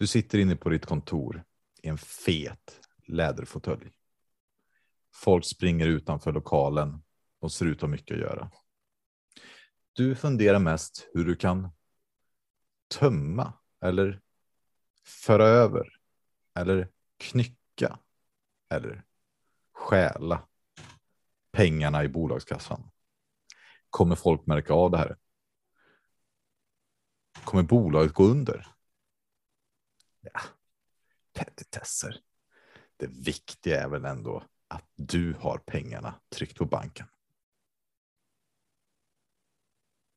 Du sitter inne på ditt kontor i en fet läderfåtölj. Folk springer utanför lokalen och ser ut att ha mycket att göra. Du funderar mest hur du kan tömma eller föra över eller knycka eller stjäla pengarna i bolagskassan. Kommer folk märka av det här? Kommer bolaget gå under? Ja, petitesser. Det viktiga är väl ändå att du har pengarna tryckt på banken.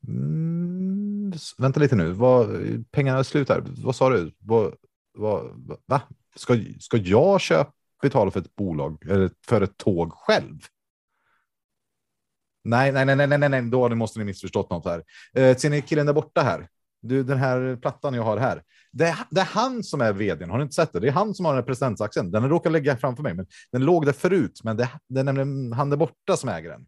Mm, vänta lite nu. Vad, pengarna är slut här. Vad sa du? Vad, vad, va? Ska, ska jag köpa, betala för ett bolag eller för ett tåg själv? Nej, nej, nej, nej, nej, nej, då måste ni missförstått något här. Eh, ser ni killen där borta här? Du, den här plattan jag har här. Det är, det är han som är vdn. Har ni inte sett det? Det är han som har den här presidentsaxeln. Den råkar ligga framför mig, men den låg där förut. Men det, det är nämligen han där borta som äger den.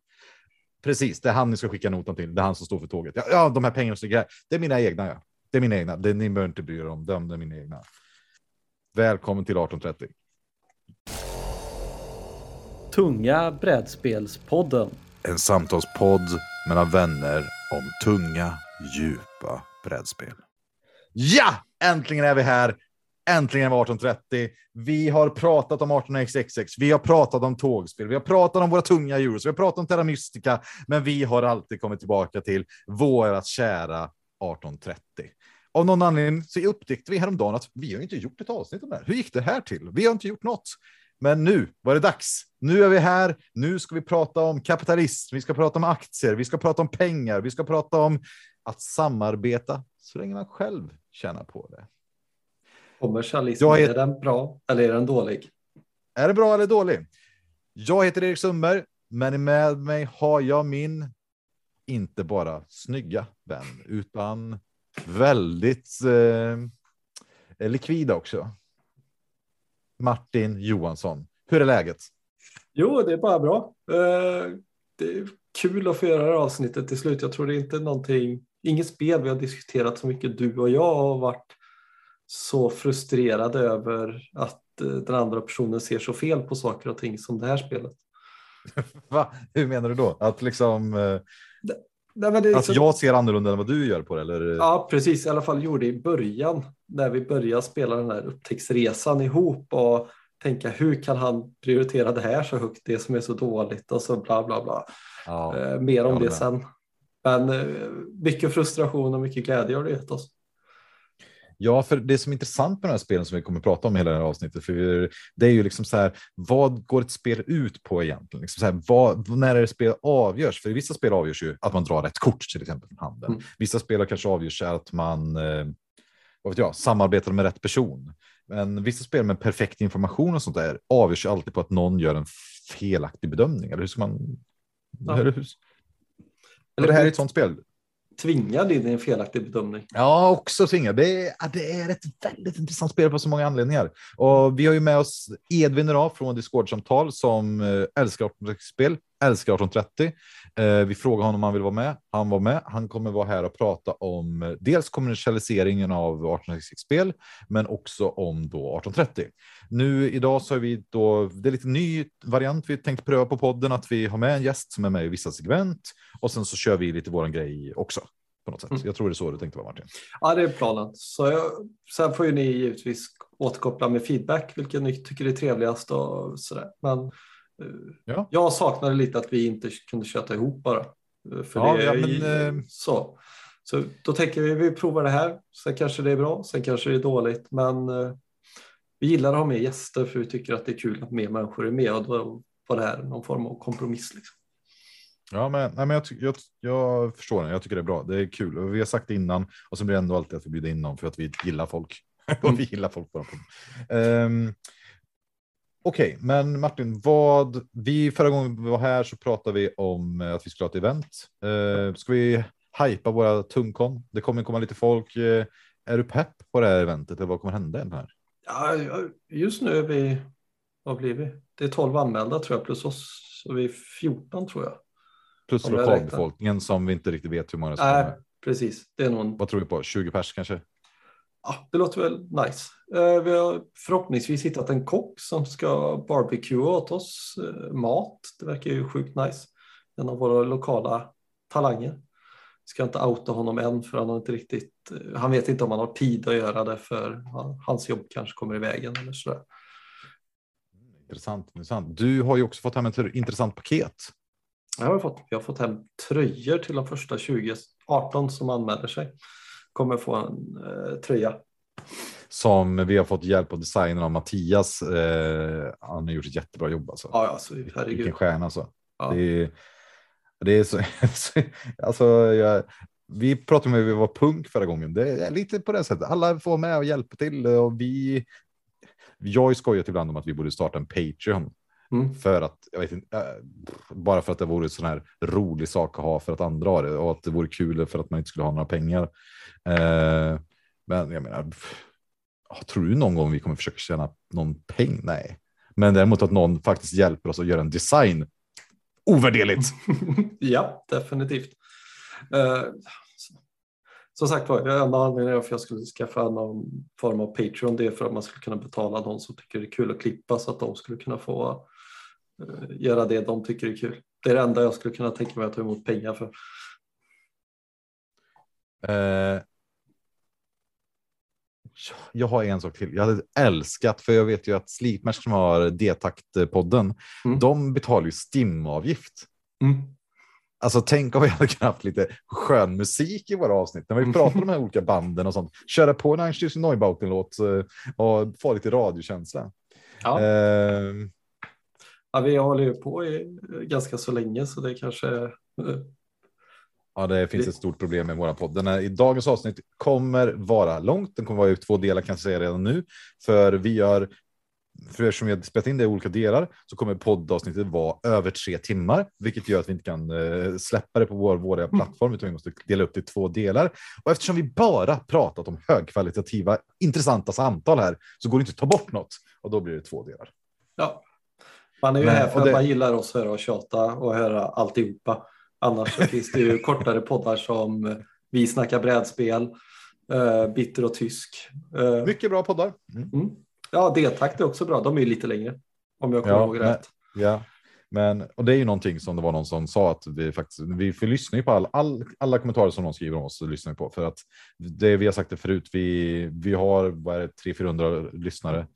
Precis, det är han ni ska skicka notan till. Det är han som står för tåget. Ja, ja de här pengarna som ligger Det är mina egna. Ja. Det är mina egna. Det, ni behöver inte bry er om dem. Det är mina egna. Välkommen till 1830. Tunga brädspelspodden. En samtalspodd mellan vänner om tunga, djupa brädspel. Ja, äntligen är vi här. Äntligen var 1830. Vi har pratat om 18xxx. Vi har pratat om tågspel. Vi har pratat om våra tunga djur, Vi har pratat om Terra Mystica, men vi har alltid kommit tillbaka till vårat kära 1830. Av någon anledning så upptäckte vi häromdagen att vi har inte gjort ett avsnitt om det här. Hur gick det här till? Vi har inte gjort något. Men nu var det dags. Nu är vi här. Nu ska vi prata om kapitalism. Vi ska prata om aktier. Vi ska prata om pengar. Vi ska prata om att samarbeta så länge man själv tjänar på det. Kommersialism, är... är den bra eller är den dålig? Är det bra eller dålig? Jag heter Erik Sundberg, men med mig har jag min, inte bara snygga vän, utan väldigt eh, likvida också. Martin Johansson. Hur är läget? Jo, det är bara bra. Eh, det är kul att få göra det här avsnittet till slut. Jag tror det är inte någonting, inget spel vi har diskuterat så mycket du och jag har varit så frustrerade över att eh, den andra personen ser så fel på saker och ting som det här spelet. Va? Hur menar du då? Att liksom eh, Nej, men det att liksom... jag ser annorlunda än vad du gör på det? Eller? Ja, precis. I alla fall gjorde i början när vi började spela den här upptäcktsresan ihop och tänka hur kan han prioritera det här så högt, det som är så dåligt och så bla bla bla. Ja, eh, mer om det sen. Men eh, mycket frustration och mycket glädje har det gett oss. Ja, för det som är intressant med de här spelen som vi kommer att prata om hela det här avsnittet, för det är ju liksom så här, vad går ett spel ut på egentligen? Liksom så här, vad, när är det spel avgörs? För i vissa spel avgörs ju att man drar rätt kort till exempel från handen. Mm. Vissa spel kanske avgörs att man eh, vad vet jag, samarbetar med rätt person. Men vissa spel med perfekt information och sånt där avgörs ju alltid på att någon gör en felaktig bedömning. Eller hur ska man? Ja. Hur? Eller det här är ett sånt spel tvingad in i en felaktig bedömning. Ja, också tvingad. Det är, det är ett väldigt intressant spel på så många anledningar. Och vi har ju med oss Edvin idag från Discord-samtal som eh, älskar 1830-spel, älskar 1830. Eh, vi frågade honom om han vill vara med. Han var med. Han kommer vara här och prata om eh, dels kommersialiseringen av 1836-spel, men också om då 1830. Nu idag så har vi då, det är lite ny variant vi tänkt pröva på podden, att vi har med en gäst som är med i vissa segment och sen så kör vi lite våran grej också. På något sätt. Mm. Jag tror det är så du tänkte vara Martin. Ja, det är planen. Så jag, sen får ju ni givetvis återkoppla med feedback, vilken ni tycker är trevligast och sådär. Men ja. jag saknade lite att vi inte kunde köta ihop bara. Eh, för ja, det ja, men, eh, så. Så då tänker vi vi provar det här. Sen kanske det är bra, sen kanske det är dåligt, men vi gillar att ha med gäster för vi tycker att det är kul att mer människor är med och då var det här någon form av kompromiss. Liksom. Ja, men, nej, men jag, jag, jag förstår det. Jag tycker det är bra. Det är kul och vi har sagt det innan och så blir det ändå alltid att vi bjuder in någon för att vi gillar folk och vi gillar folk på um, Okej, okay, men Martin, vad vi förra gången vi var här så pratade vi om att vi skulle ha ett event. Uh, ska vi hypa våra tungkon? Det kommer komma lite folk. Uh, är du pepp på det här eventet eller vad kommer hända här? Ja, just nu är vi, vad blir vi? Det är 12 anmälda tror jag plus oss, så vi är 14 tror jag. Plus lokalbefolkningen som vi inte riktigt vet hur många som är. Precis, det är någon. Vad tror vi på? 20 pers kanske? Ja, det låter väl nice. Eh, vi har förhoppningsvis hittat en kock som ska barbecue åt oss mat. Det verkar ju sjukt nice. En av våra lokala talanger. Ska inte outa honom än för han har inte riktigt, han vet inte om han har tid att göra det för hans jobb kanske kommer i vägen eller sådär. Intressant, intressant. Du har ju också fått hem ett intressant paket. Jag har fått, jag har fått hem tröjor till de första 20, 18 som anmäler sig. Kommer få en eh, tröja. Som vi har fått hjälp av designen av Mattias. Eh, han har gjort ett jättebra jobb. Alltså. Ja, alltså, herregud. Vilken stjärna alltså. Ja. Det, är, det är så, alltså, jag, vi pratade om att vi var punk förra gången. Det är lite på det sättet. Alla får med och hjälpa till och vi jag har ju skojat ibland om att vi borde starta en Patreon. Mm. För att, jag vet inte, äh, bara för att det vore en sån här rolig sak att ha för att andra har det och att det vore kul för att man inte skulle ha några pengar. Eh, men jag menar, tror du någon gång vi kommer försöka tjäna någon peng? Nej, men däremot att någon faktiskt hjälper oss att göra en design. Ovärderligt. ja, definitivt. Uh, som sagt var, en av anledningarna för att jag skulle skaffa någon form av Patreon det är för att man skulle kunna betala de som tycker det är kul att klippa så att de skulle kunna få göra det de tycker är kul. Det är det enda jag skulle kunna tänka mig att ta emot pengar för. Uh, jag har en sak till. Jag hade älskat, för jag vet ju att Sleepmash som har D-takt-podden, mm. de betalar ju STIM-avgift. Mm. Alltså tänk om vi hade haft lite skön musik i våra avsnitt när vi pratar om de här olika banden och sånt. Köra på en Einstein Neubauten-låt eh, och få lite radiokänsla. Ja. Uh, ja, vi håller ju på i ganska så länge så det kanske. Uh, ja, det finns ett stort problem med våra podd. Den här, I dagens avsnitt kommer vara långt. Den kommer vara i två delar kan jag säga redan nu, för vi gör för eftersom vi har spelat in det i olika delar så kommer poddavsnittet vara över tre timmar, vilket gör att vi inte kan eh, släppa det på vår, våra mm. plattform, utan vi måste dela upp det i två delar. Och eftersom vi bara pratat om högkvalitativa, intressanta samtal här så går det inte att ta bort något och då blir det två delar. Ja, man är ju Men, här för det... att man gillar oss höra och tjata och höra alltihopa. Annars finns det ju kortare poddar som Vi snackar brädspel, uh, Bitter och tysk. Uh, Mycket bra poddar. Mm. Mm. Ja, D-takt är också bra. De är lite längre. Om jag kommer ja, ihåg rätt. Ja, men och det är ju någonting som det var någon som sa att vi faktiskt, vi får lyssna på all, all, alla kommentarer som någon skriver om oss och lyssnar på för att det vi har sagt det förut. Vi, vi har vad är det, 300-400 lyssnare.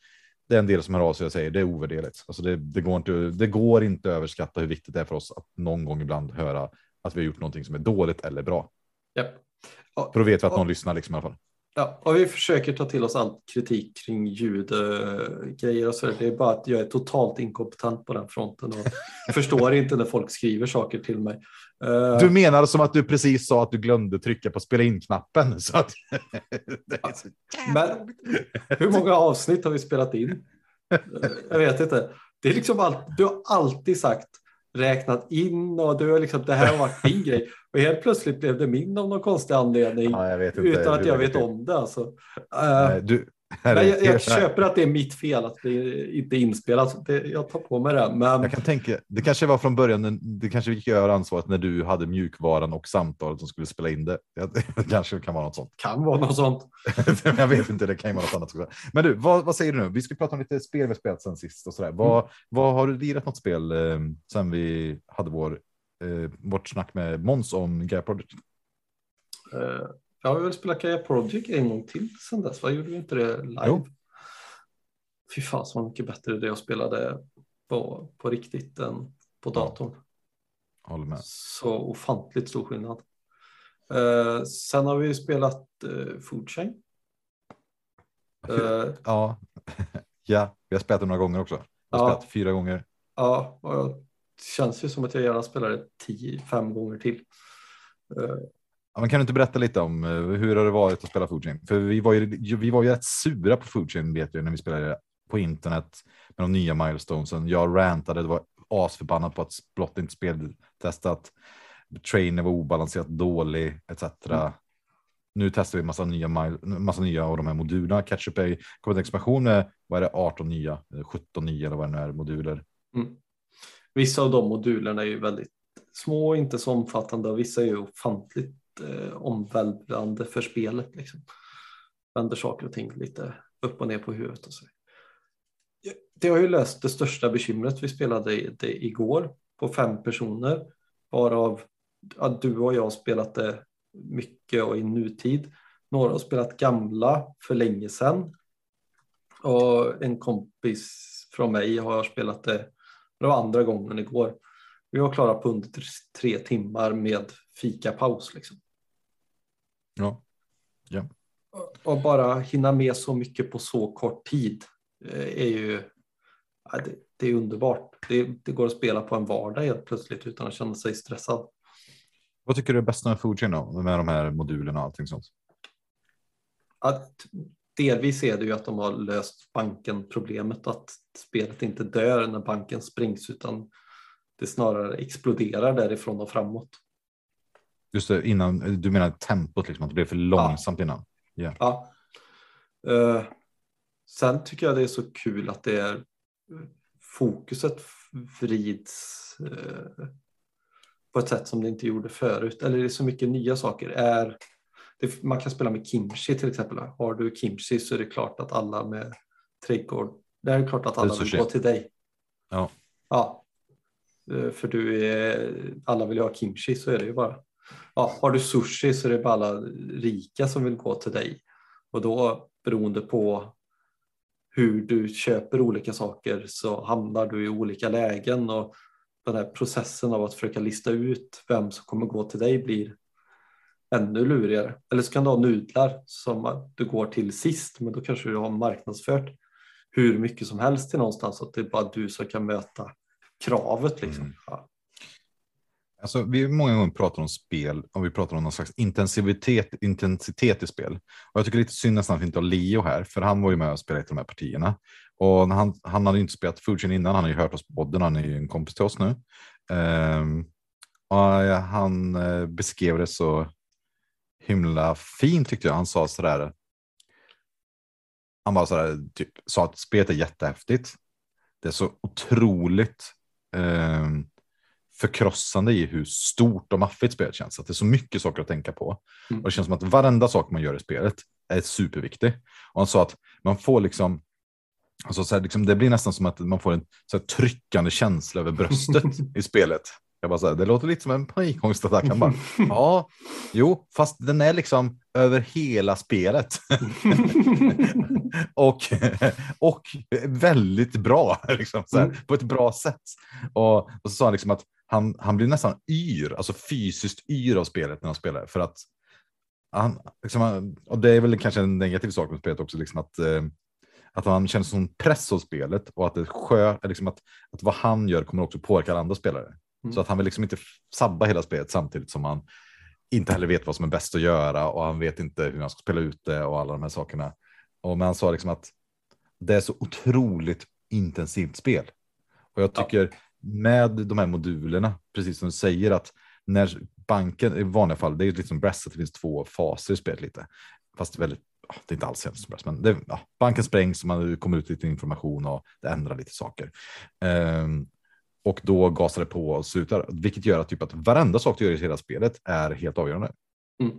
Det är en del som hör av sig och säger det är ovärderligt. Alltså det, det, går inte, det går inte att överskatta hur viktigt det är för oss att någon gång ibland höra att vi har gjort någonting som är dåligt eller bra. Yep. För då vet vi att någon och, lyssnar liksom i alla fall. Ja, och vi försöker ta till oss all kritik kring ljudgrejer och så. Det är bara att jag är totalt inkompetent på den fronten och förstår inte när folk skriver saker till mig. Du menar som att du precis sa att du glömde trycka på spela in-knappen. Så att... Men hur många avsnitt har vi spelat in? Jag vet inte. Det är liksom allt, du har alltid sagt räknat in och du har liksom, det här har varit din grej. Och helt plötsligt blev det min av någon konstig anledning. Ja, utan att jag vet om det. Alltså. Uh, du, jag, jag köper att det är mitt fel att det inte är inspelat. Det, jag tar på mig det. Men... Jag kan tänka, det kanske var från början, det kanske gick över ansvaret när du hade mjukvaran och samtalet som skulle spela in det. Det kanske kan vara något sånt. Kan vara något sånt. jag vet inte, det kan ju vara något annat. Men du, vad, vad säger du nu? Vi ska prata om lite spel vi spelat sen sist och sådär. Vad, mm. vad har du lirat något spel eh, sen vi hade vår, eh, vårt snack med Måns om Gaia Project? Uh. Jag har väl spelat Gaia Project en gång till sen dess. Vad gjorde vi inte det live? Jo. Fy fan så mycket bättre det jag spelade på, på riktigt än på datorn. Ja. Håller med. Så ofantligt stor skillnad. Uh, sen har vi spelat uh, Food Chain. Uh, ja. ja, vi har spelat det några gånger också. Vi har ja. spelat fyra gånger. Ja, och det känns ju som att jag gärna spelar det tio, fem gånger till. Ja, men kan du inte berätta lite om eh, hur har det varit att spela Foodchain? För vi var ju, vi var ju rätt sura på Foodchain vet jag när vi spelade på internet med de nya milestonesen. Jag rantade, det var asförbannat på att Splott inte speltestat. Trainer var obalanserat dålig etc. Mm. Nu testar vi massa nya, massa nya av de här modulerna. Catchup är kommer en expansion med vad är det, 18 nya, 17 nya eller vad det nu är moduler. Mm. Vissa av de modulerna är ju väldigt små, inte så omfattande och vissa är ju ofantligt eh, omvälvande för spelet. Liksom. Vänder saker och ting lite upp och ner på huvudet. Och så. Det har ju löst det största bekymret. Vi spelade det igår på fem personer, varav ja, du och jag har spelat det mycket och i nutid. Några har spelat gamla för länge sedan. Och en kompis från mig har spelat det, det var andra gången igår. Vi var klara på under tre timmar med fikapaus. Liksom. Ja. ja. Och bara hinna med så mycket på så kort tid eh, är ju det, det, är underbart. Det, det, går att spela på en vardag helt plötsligt utan att känna sig stressad. Vad tycker du är bäst med Foodchain då? Med de här modulerna och allting sånt? Att delvis är det ju att de har löst banken problemet att spelet inte dör när banken springs utan det snarare exploderar därifrån och framåt. Just det, innan, du menar tempot, liksom, att det blev för långsamt ja. innan? Yeah. Ja. Uh, sen tycker jag det är så kul att det är fokuset vrids uh, på ett sätt som det inte gjorde förut. Eller det är så mycket nya saker. Är, det, man kan spela med kimchi till exempel. Har du kimchi så är det klart att alla med trädgård, det är klart att alla vill gå till dig. Ja. ja. Eh, för du är, alla vill ha kimchi så är det ju bara. Ja, har du sushi så är det bara alla rika som vill gå till dig. Och då beroende på hur du köper olika saker så hamnar du i olika lägen och den här processen av att försöka lista ut vem som kommer gå till dig blir ännu lurigare. Eller så kan du ha nudlar som du går till sist men då kanske du har marknadsfört hur mycket som helst till någonstans att det är bara du som kan möta kravet. Liksom. Mm. Ja. Alltså, vi har många gånger pratat om spel och vi pratar om någon slags intensivitet, intensitet i spel. Och jag tycker lite synd nästan att vi inte har Leo här, för han var ju med och spelade i de här partierna. Och han, han hade inte spelat Fujin innan, han har ju hört oss på podden, han är ju en kompis till oss nu. Um, och han eh, beskrev det så himla fint tyckte jag. Han sa sådär, han bara sådär, typ, sa att spelet är jättehäftigt. Det är så otroligt um, förkrossande i hur stort och maffigt spelet känns. Att det är så mycket saker att tänka på. Mm. Och det känns som att varenda sak man gör i spelet är superviktig. Och han sa att man får liksom, alltså så här, liksom det blir nästan som att man får en så här, tryckande känsla över bröstet i spelet. Jag bara så här, det låter lite som en panikångestattack. Han bara, ja, jo, fast den är liksom över hela spelet. och, och väldigt bra, liksom, här, mm. på ett bra sätt. Och, och så sa han liksom att han, han blir nästan yr, alltså fysiskt yr av spelet när han spelar. För att han, liksom, och det är väl kanske en negativ sak med spelet också, liksom att, eh, att han känner som press av spelet och att, det sjö, liksom att, att vad han gör kommer också påverka andra spelare. Mm. Så att han vill liksom inte sabba hela spelet samtidigt som han inte heller vet vad som är bäst att göra och han vet inte hur han ska spela ut det och alla de här sakerna. Och men han sa liksom att det är så otroligt intensivt spel. Och jag tycker ja med de här modulerna, precis som du säger att när banken i vanliga fall, det är lite som Brest, att det finns två faser i spelet lite, fast väldigt det är inte alls som Brest, men det, ja, banken sprängs, man kommer ut lite information och det ändrar lite saker. Um, och då gasar det på och slutar, vilket gör att, typ att varenda sak du gör i hela spelet är helt avgörande. Mm.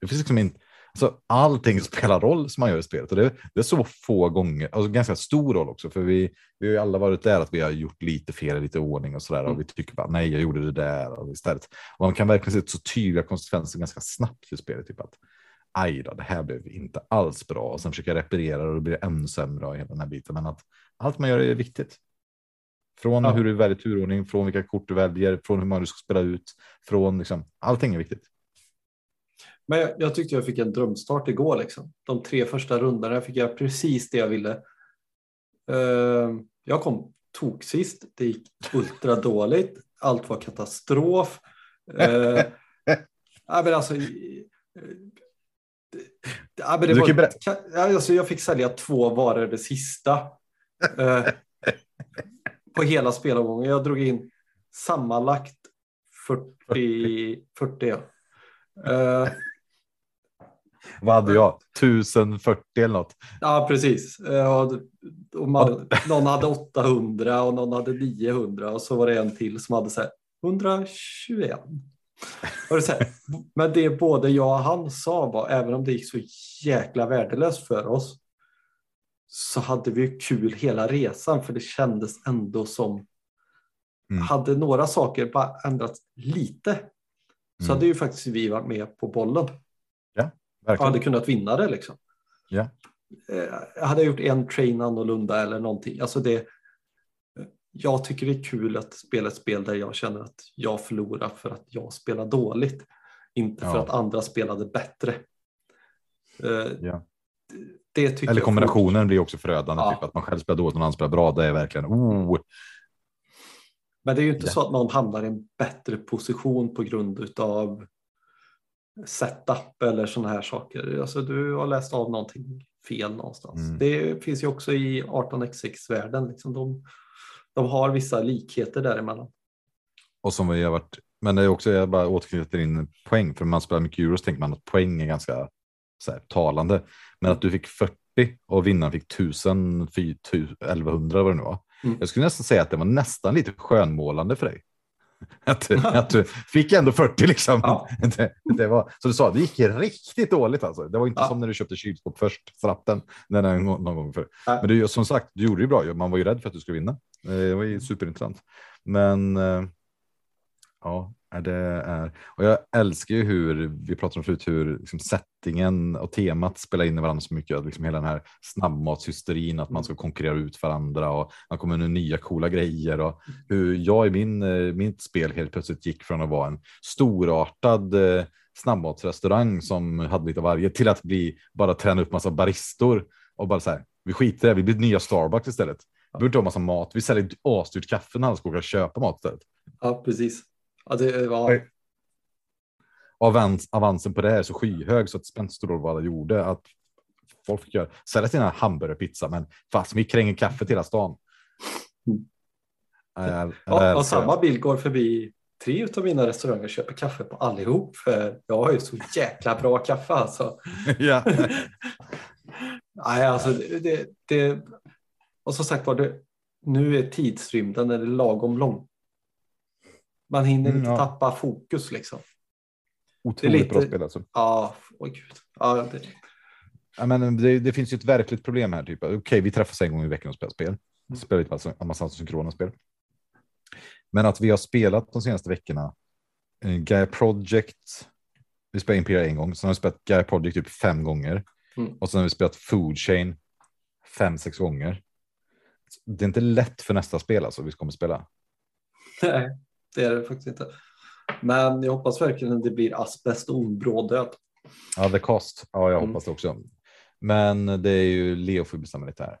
Det finns liksom inte, Alltså, allting spelar roll som man gör i spelet och det, det är så få gånger, alltså ganska stor roll också, för vi, vi har ju alla varit där att vi har gjort lite fel, lite ordning och sådär mm. och vi tycker bara nej, jag gjorde det där och istället. Och man kan verkligen se så tydliga konsekvenser ganska snabbt för spelet, typ att aj då, det här blev inte alls bra och sen försöka reparera och då blir det ännu sämre och hela den här biten. Men att allt man gör är viktigt. Från ja. hur du väljer turordning, från vilka kort du väljer, från hur många du ska spela ut, från liksom allting är viktigt. Men jag, jag, tyckte jag fick en drömstart igår. Liksom. De tre första rundorna fick jag precis det jag ville. Uh, jag kom tok sist. Det gick ultra dåligt. Allt var katastrof. Uh, men alltså, Ja, men det var, alltså, jag fick sälja två varor det sista. Eh, på hela spelomgången. Jag drog in sammanlagt 40. 40 ja. Eh, vad hade jag? 1040 eller något? Ja, precis. Och man, någon hade 800 och någon hade 900 och så var det en till som hade så här, 121. Och det så här, men det både jag och han sa var, även om det gick så jäkla värdelöst för oss, så hade vi kul hela resan för det kändes ändå som mm. hade några saker bara ändrats lite så mm. hade ju faktiskt vi varit med på bollen. Verkligen. Hade kunnat vinna det liksom. Ja. Eh, hade jag gjort en train annorlunda eller någonting. Alltså det, jag tycker det är kul att spela ett spel där jag känner att jag förlorar för att jag spelar dåligt. Inte ja. för att andra spelade bättre. Eh, ja. Det Eller kombinationen blir också förödande. Ja. Typ att man själv spelar dåligt och någon annan spelar bra. Det är verkligen oh. Men det är ju inte så att någon hamnar i en bättre position på grund av setup eller sådana här saker. Alltså du har läst av någonting fel någonstans. Mm. Det finns ju också i 18x6-världen. Liksom de, de har vissa likheter däremellan. Och som vi har varit, men det är också, jag bara återknyter in poäng, för när man spelar mycket Euros tänker man att poäng är ganska så här, talande. Men att du fick 40 och vinnaren fick 1000, 1100 vad det nu var. Mm. Jag skulle nästan säga att det var nästan lite skönmålande för dig. Att, att du fick ändå 40 liksom. Ja. Det, det, var, så du sa, det gick riktigt dåligt alltså. Det var inte ja. som när du köpte kylskåp först, stratten, någon, någon gång för. Ja. Men du, som sagt, du gjorde ju bra. Man var ju rädd för att du skulle vinna. Det var ju superintressant. Men eh, ja, det är, och jag älskar ju hur, vi pratade om förut, hur liksom settingen och temat spelar in i varandra så mycket. Liksom hela den här snabbmatshysterin, att man ska konkurrera ut varandra och man kommer med nya coola grejer och hur jag i min, eh, mitt spel helt plötsligt gick från att vara en storartad eh, snabbmatsrestaurang som hade lite av varje till att bli bara träna upp massa baristor och bara så här, vi skiter i det, vi blir nya Starbucks istället. Vi behöver inte ha massa mat, vi säljer asdyrt kaffe när alla ska åka köpa mat istället. Ja, precis. Ja, det var... Avans, avansen på det är så skyhög så att alla gjorde. Att folk fick göra, sälja sina hamburgerpizza, men fast vi kränger kaffe till hela stan. Mm. Jag, ja, och samma bild går förbi tre av mina restauranger och köper kaffe på allihop. För jag har ju så jäkla bra kaffe alltså. ja. Nej, alltså det, det, och som sagt var, det, nu är tidsrymden är lagom lång. Man hinner mm, inte ja. tappa fokus liksom. Otroligt lite... bra spel alltså. Ja, åh gud. Ja, det... Ja, men det, det, finns ju ett verkligt problem här. Typ. Okej, okay, vi träffas en gång i veckan och spelar spel. Mm. Spelar lite massa synkrona spel. Men att vi har spelat de senaste veckorna. Eh, Gaia Project. Vi spelade Imperial en gång. Sen har vi spelat Gaia Project typ fem gånger. Mm. Och sen har vi spelat Food Chain fem, sex gånger. Det är inte lätt för nästa spel alltså vi kommer spela. Nej det är det faktiskt inte. Men jag hoppas verkligen att det blir asbest och brådöd. Ja, the cost. Ja, jag mm. hoppas det också. Men det är ju Leo får bestämma lite här.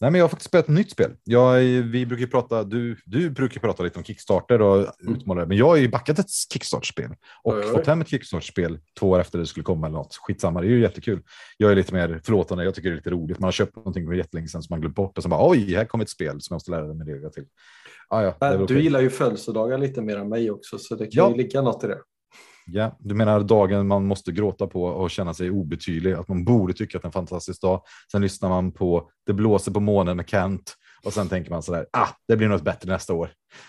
Nej, men jag har faktiskt spelat ett nytt spel. Jag, vi brukar prata, du, du brukar prata lite om Kickstarter och mm. utmålare, men jag har ju backat ett Kickstarter-spel och oj, oj. fått hem ett Kickstarter-spel två år efter det skulle komma eller något. Skitsamma, det är ju jättekul. Jag är lite mer förlåtande, jag tycker det är lite roligt. Man har köpt någonting för jättelänge sedan som man glömt bort och så bara oj, här kommer ett spel som jag måste lära mig det till. Ah, ja, du okay. gillar ju födelsedagar lite mer än mig också, så det kan ja. ju ligga något i det. Ja, du menar dagen man måste gråta på och känna sig obetydlig, att man borde tycka att det är en fantastisk dag. Sen lyssnar man på Det blåser på månen med Kent och sen tänker man så där, ah, det blir något bättre nästa år.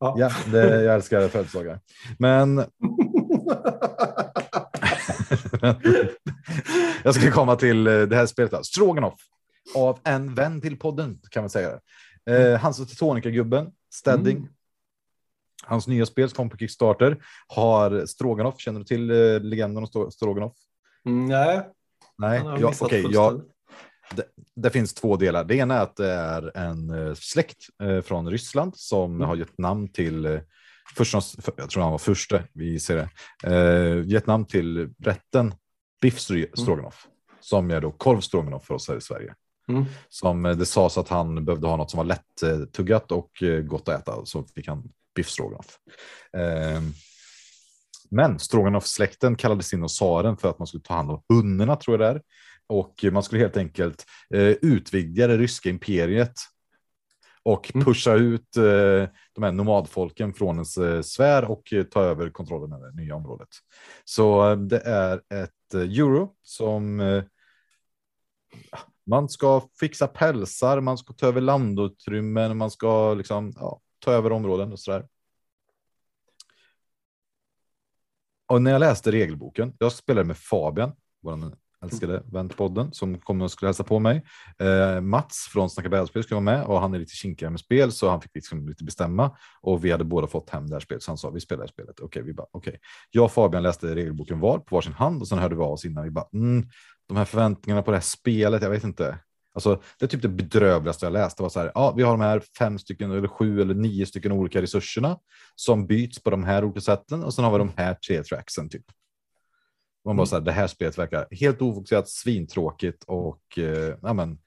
ja, ja det, jag älskar födelsedagar. Men jag ska komma till eh, det här spelet, Stroganoff av en vän till podden kan man säga. Eh, Hans och Tetonica-gubben, Stedding. Mm. Hans nya spel som kom på Kickstarter har Stroganoff. Känner du till eh, legenden om Stroganoff? Mm, nej. Nej, ja, okej. Okay, ja, det, det, finns två delar. Det ena är att det är en eh, släkt eh, från Ryssland som mm. har gett namn till eh, första, jag tror han var första, vi ser det, eh, gett namn till rätten Biff mm. Stroganoff, mm. som är då korv Stroganoff för oss här i Sverige. Mm. Som eh, det sades att han behövde ha något som var lätt eh, tuggat och eh, gott att äta, så fick han biff stroganoff. Ehm, men stroganoff-släkten kallades in hos tsaren för att man skulle ta hand om hundarna, tror jag det är. Och man skulle helt enkelt utvidga det ryska imperiet och mm. pusha ut de här nomadfolken från ens sfär och ta över kontrollen över det nya området. Så det är ett euro som man ska fixa pälsar, man ska ta över landutrymmen, man ska liksom, ja, ta över områden och så där. Och när jag läste regelboken, jag spelade med Fabian, vår älskade vän podden som kom och skulle hälsa på mig. Eh, Mats från Snacka brädspel skulle vara med och han är lite kinkigare med spel så han fick liksom lite bestämma och vi hade båda fått hem det här spelet så han sa vi spelar spelet. Okej, okay, vi bara okej. Okay. Jag och Fabian läste regelboken var på varsin hand och sen hörde vi av oss innan vi bara mm, de här förväntningarna på det här spelet. Jag vet inte. Alltså, det är typ det bedrövligaste jag läst. Det var så här, ja, vi har de här fem stycken eller sju eller nio stycken olika resurserna som byts på de här olika sätten och sen har vi de här tre tracksen typ. Man bara mm. så här, det här spelet verkar helt ofokuserat, svintråkigt och eh, ja, men,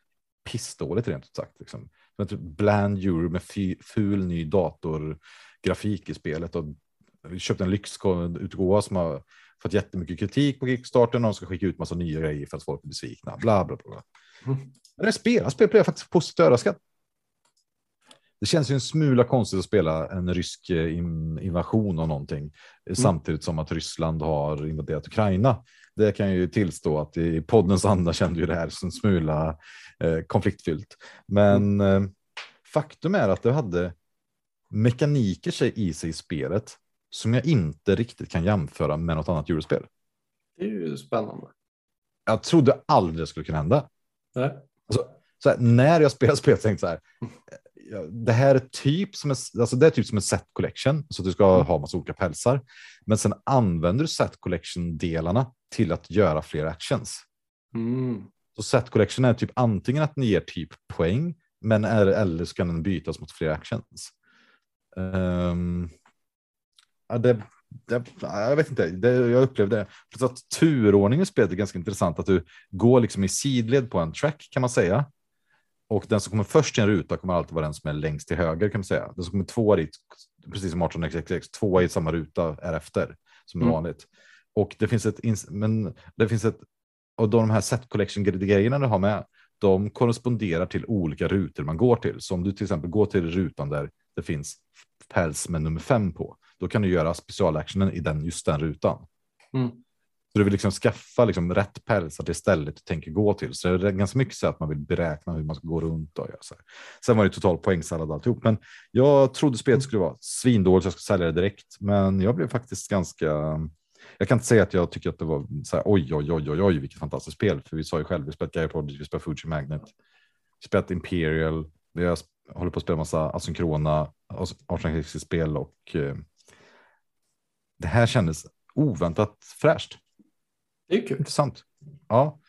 pissdåligt rent ut sagt. Liksom. Typ bland euro med ful ny datorgrafik i spelet och vi köpte en lyxutgåva som har fått jättemycket kritik på Kickstarter de ska skicka ut massa nya grejer för att folk är besvikna. Bla, bla, bla. Mm. Men det spelar, spelet blev jag faktiskt positivt överraskad. Det känns ju en smula konstigt att spela en rysk eh, invasion av någonting mm. samtidigt som att Ryssland har invaderat Ukraina. Det kan jag ju tillstå att i poddens anda kände ju det här som en smula eh, konfliktfyllt. Men mm. eh, faktum är att det hade mekaniker i sig i spelet som jag inte riktigt kan jämföra med något annat eurospel. Det är ju spännande. Jag trodde aldrig det skulle kunna hända. Nej. Alltså, så här, när jag spelar spelet tänkte så här, det här är typ som en, alltså det är typ som en set collection, så att du ska ha massa olika pälsar. Men sen använder du set collection delarna till att göra fler actions. Mm. Så set collection är typ antingen att ni ger typ poäng, men är, eller så kan den bytas mot fler actions. Um, ja, det, det, jag vet inte, det, jag upplevde det. Plus att turordningen i spelet är ganska intressant, att du går liksom i sidled på en track kan man säga. Och den som kommer först i en ruta kommer alltid vara den som är längst till höger kan man säga. Den som kommer tvåa dit, precis som 18xx, tvåa i samma ruta är efter som mm. vanligt. Och det finns ett, men det finns ett, och de här set collection grejerna du har med, de korresponderar till olika rutor man går till. Så om du till exempel går till rutan där det finns päls med nummer fem på, då kan du göra specialactionen i den, just den rutan. Mm. Så du vill liksom skaffa liksom rätt pälsar till stället du tänker gå till. Så det är ganska mycket så att man vill beräkna hur man ska gå runt och göra så. Här. Sen var det total poängsallad alltihop, men jag trodde spelet skulle vara svindåligt så jag skulle sälja det direkt. Men jag blev faktiskt ganska. Jag kan inte säga att jag tycker att det var så här, oj, oj, oj, oj, oj, vilket fantastiskt spel. För vi sa ju själv, vi spelat Gaia Project, vi spelat Fuji Magnet, vi spelat Imperial, vi har håller på att spela massa asynkrona, 1860-spel och eh, det här kändes oväntat fräscht. Det är kul. Intressant. Ja,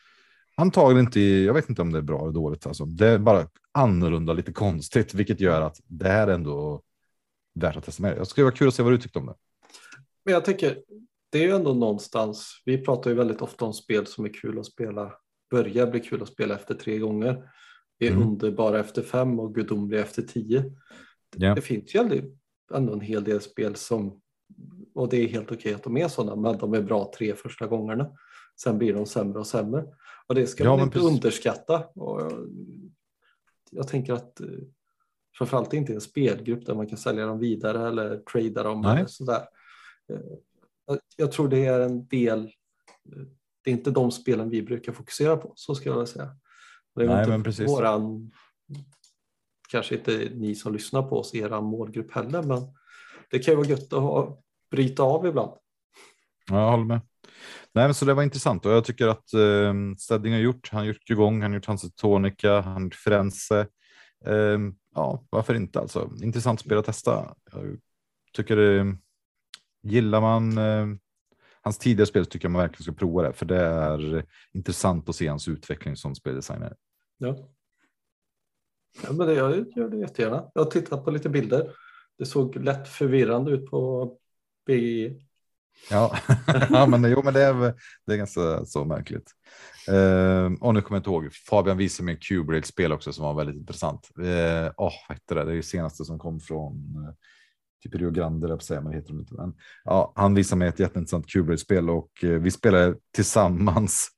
antagligen inte. Jag vet inte om det är bra eller dåligt. Alltså, det är bara annorlunda, lite konstigt, vilket gör att det här är ändå värt att testa mer. Jag skulle vara kul att se vad du tyckte om det. Men jag tänker, det är ju ändå någonstans. Vi pratar ju väldigt ofta om spel som är kul att spela. Börjar bli kul att spela efter tre gånger. Är mm. underbara efter fem och gudomliga efter tio. Yeah. Det finns ju ändå en hel del spel som och det är helt okej att de är sådana, men de är bra tre första gångerna. Sen blir de sämre och sämre. Och det ska ja, man inte precis. underskatta. Och jag, jag tänker att eh, framförallt inte en spelgrupp där man kan sälja dem vidare eller trada dem. Nej. Eller sådär. Eh, jag tror det är en del, eh, det är inte de spelen vi brukar fokusera på, så ska jag säga. Det är Nej, inte men precis. våran, kanske inte ni som lyssnar på oss, er målgrupp heller, men det kan ju vara gött att ha, bryta av ibland. Ja, jag håller med. Nej, men så det var intressant och jag tycker att eh, Stedding har gjort. Han har gjort igång, han har gjort Hansa Tonica, han har gjort Firenze. Eh, ja, varför inte alltså? Intressant spel att testa. Jag tycker det, gillar man eh, hans tidigare spel tycker jag man verkligen ska prova det, för det är intressant att se hans utveckling som speldesigner. Ja. ja men det, jag gör det jättegärna. Jag har tittat på lite bilder. Det såg lätt förvirrande ut på BGE. Ja, ja men, jo, men det, är, det är ganska så märkligt. Eh, och nu kommer jag inte ihåg, Fabian visade mig Q-Braid-spel också som var väldigt intressant. Eh, oh, vad heter det? Det är det senaste som kom från uh, typ Rio Grande, eller säga, men heter de inte. Men, ja, han visade mig ett jätteintressant Q-Braid-spel och eh, vi spelade tillsammans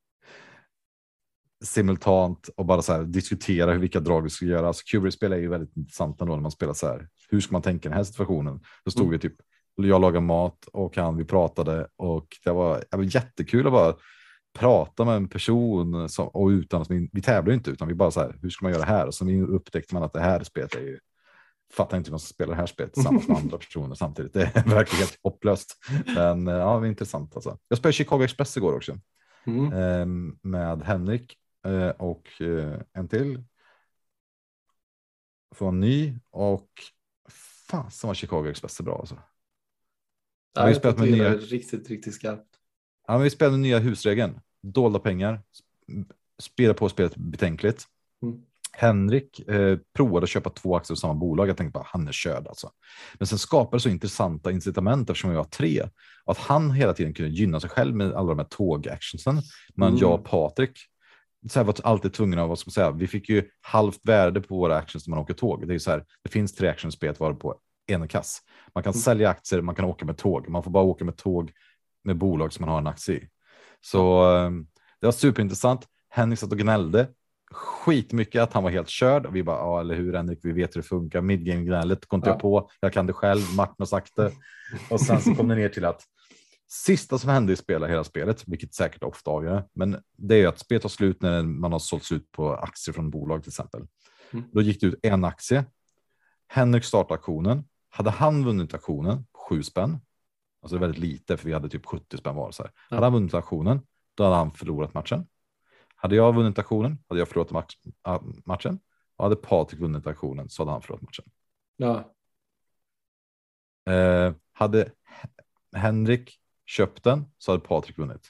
simultant och bara så här, diskutera vilka drag vi ska göra. Alltså, Q-Braid-spel är ju väldigt intressant ändå när man spelar så här. Hur ska man tänka i den här situationen? Då stod mm. vi typ jag lagade mat och han, vi pratade och det var, det var jättekul att bara prata med en person som, och utan att vi, vi tävlar inte utan vi bara så här, hur ska man göra här? Och så upptäckte man att det här spelet är ju, fattar inte hur man ska spela det här spelet tillsammans med andra personer samtidigt. Det är verkligen helt hopplöst. Men ja, det var intressant alltså. Jag spelade Chicago Express igår också. mm. eh, med Henrik eh, och eh, en till. Från ny och fan som var Chicago Express är bra alltså. Ja, vi spelat med nya... Riktigt, riktigt skarpt. Ja, vi spelade nya husregeln. Dolda pengar. Spela på spelet betänkligt. Mm. Henrik eh, provade att köpa två aktier i samma bolag. Jag tänkte bara han är körd alltså. Men sen skapade så intressanta incitament eftersom vi var tre. Att han hela tiden kunde gynna sig själv med alla de här tågactionsen. Men mm. jag och Patrik så här var alltid tvungna att, vad ska man säga, vi fick ju halvt värde på våra actions när man åker tåg. Det är så här, det finns tre actions spelet var på en kass. Man kan mm. sälja aktier, man kan åka med tåg. Man får bara åka med tåg med bolag som man har en aktie i. Så mm. det var superintressant. Henrik satt och gnällde skitmycket att han var helt körd och vi bara ja, eller hur Henrik, vi vet hur det funkar. Midgame gnället går inte ja. jag på. Jag kan det själv. Martin har sagt det och sen så kom det ner till att sista som hände i spelet, hela spelet, vilket säkert ofta avgör, men det är att spelet tar slut när man har sålt ut på aktier från bolag till exempel. Mm. Då gick det ut en aktie. Henrik startade aktionen. Hade han vunnit aktionen, sju spänn, alltså det är väldigt lite för vi hade typ 70 spänn var. Så här. Ja. Hade han vunnit aktionen, då hade han förlorat matchen. Hade jag vunnit aktionen hade jag förlorat match, matchen och hade Patrik vunnit aktionen så hade han förlorat matchen. Ja. Eh, hade Henrik köpt den så hade Patrik vunnit.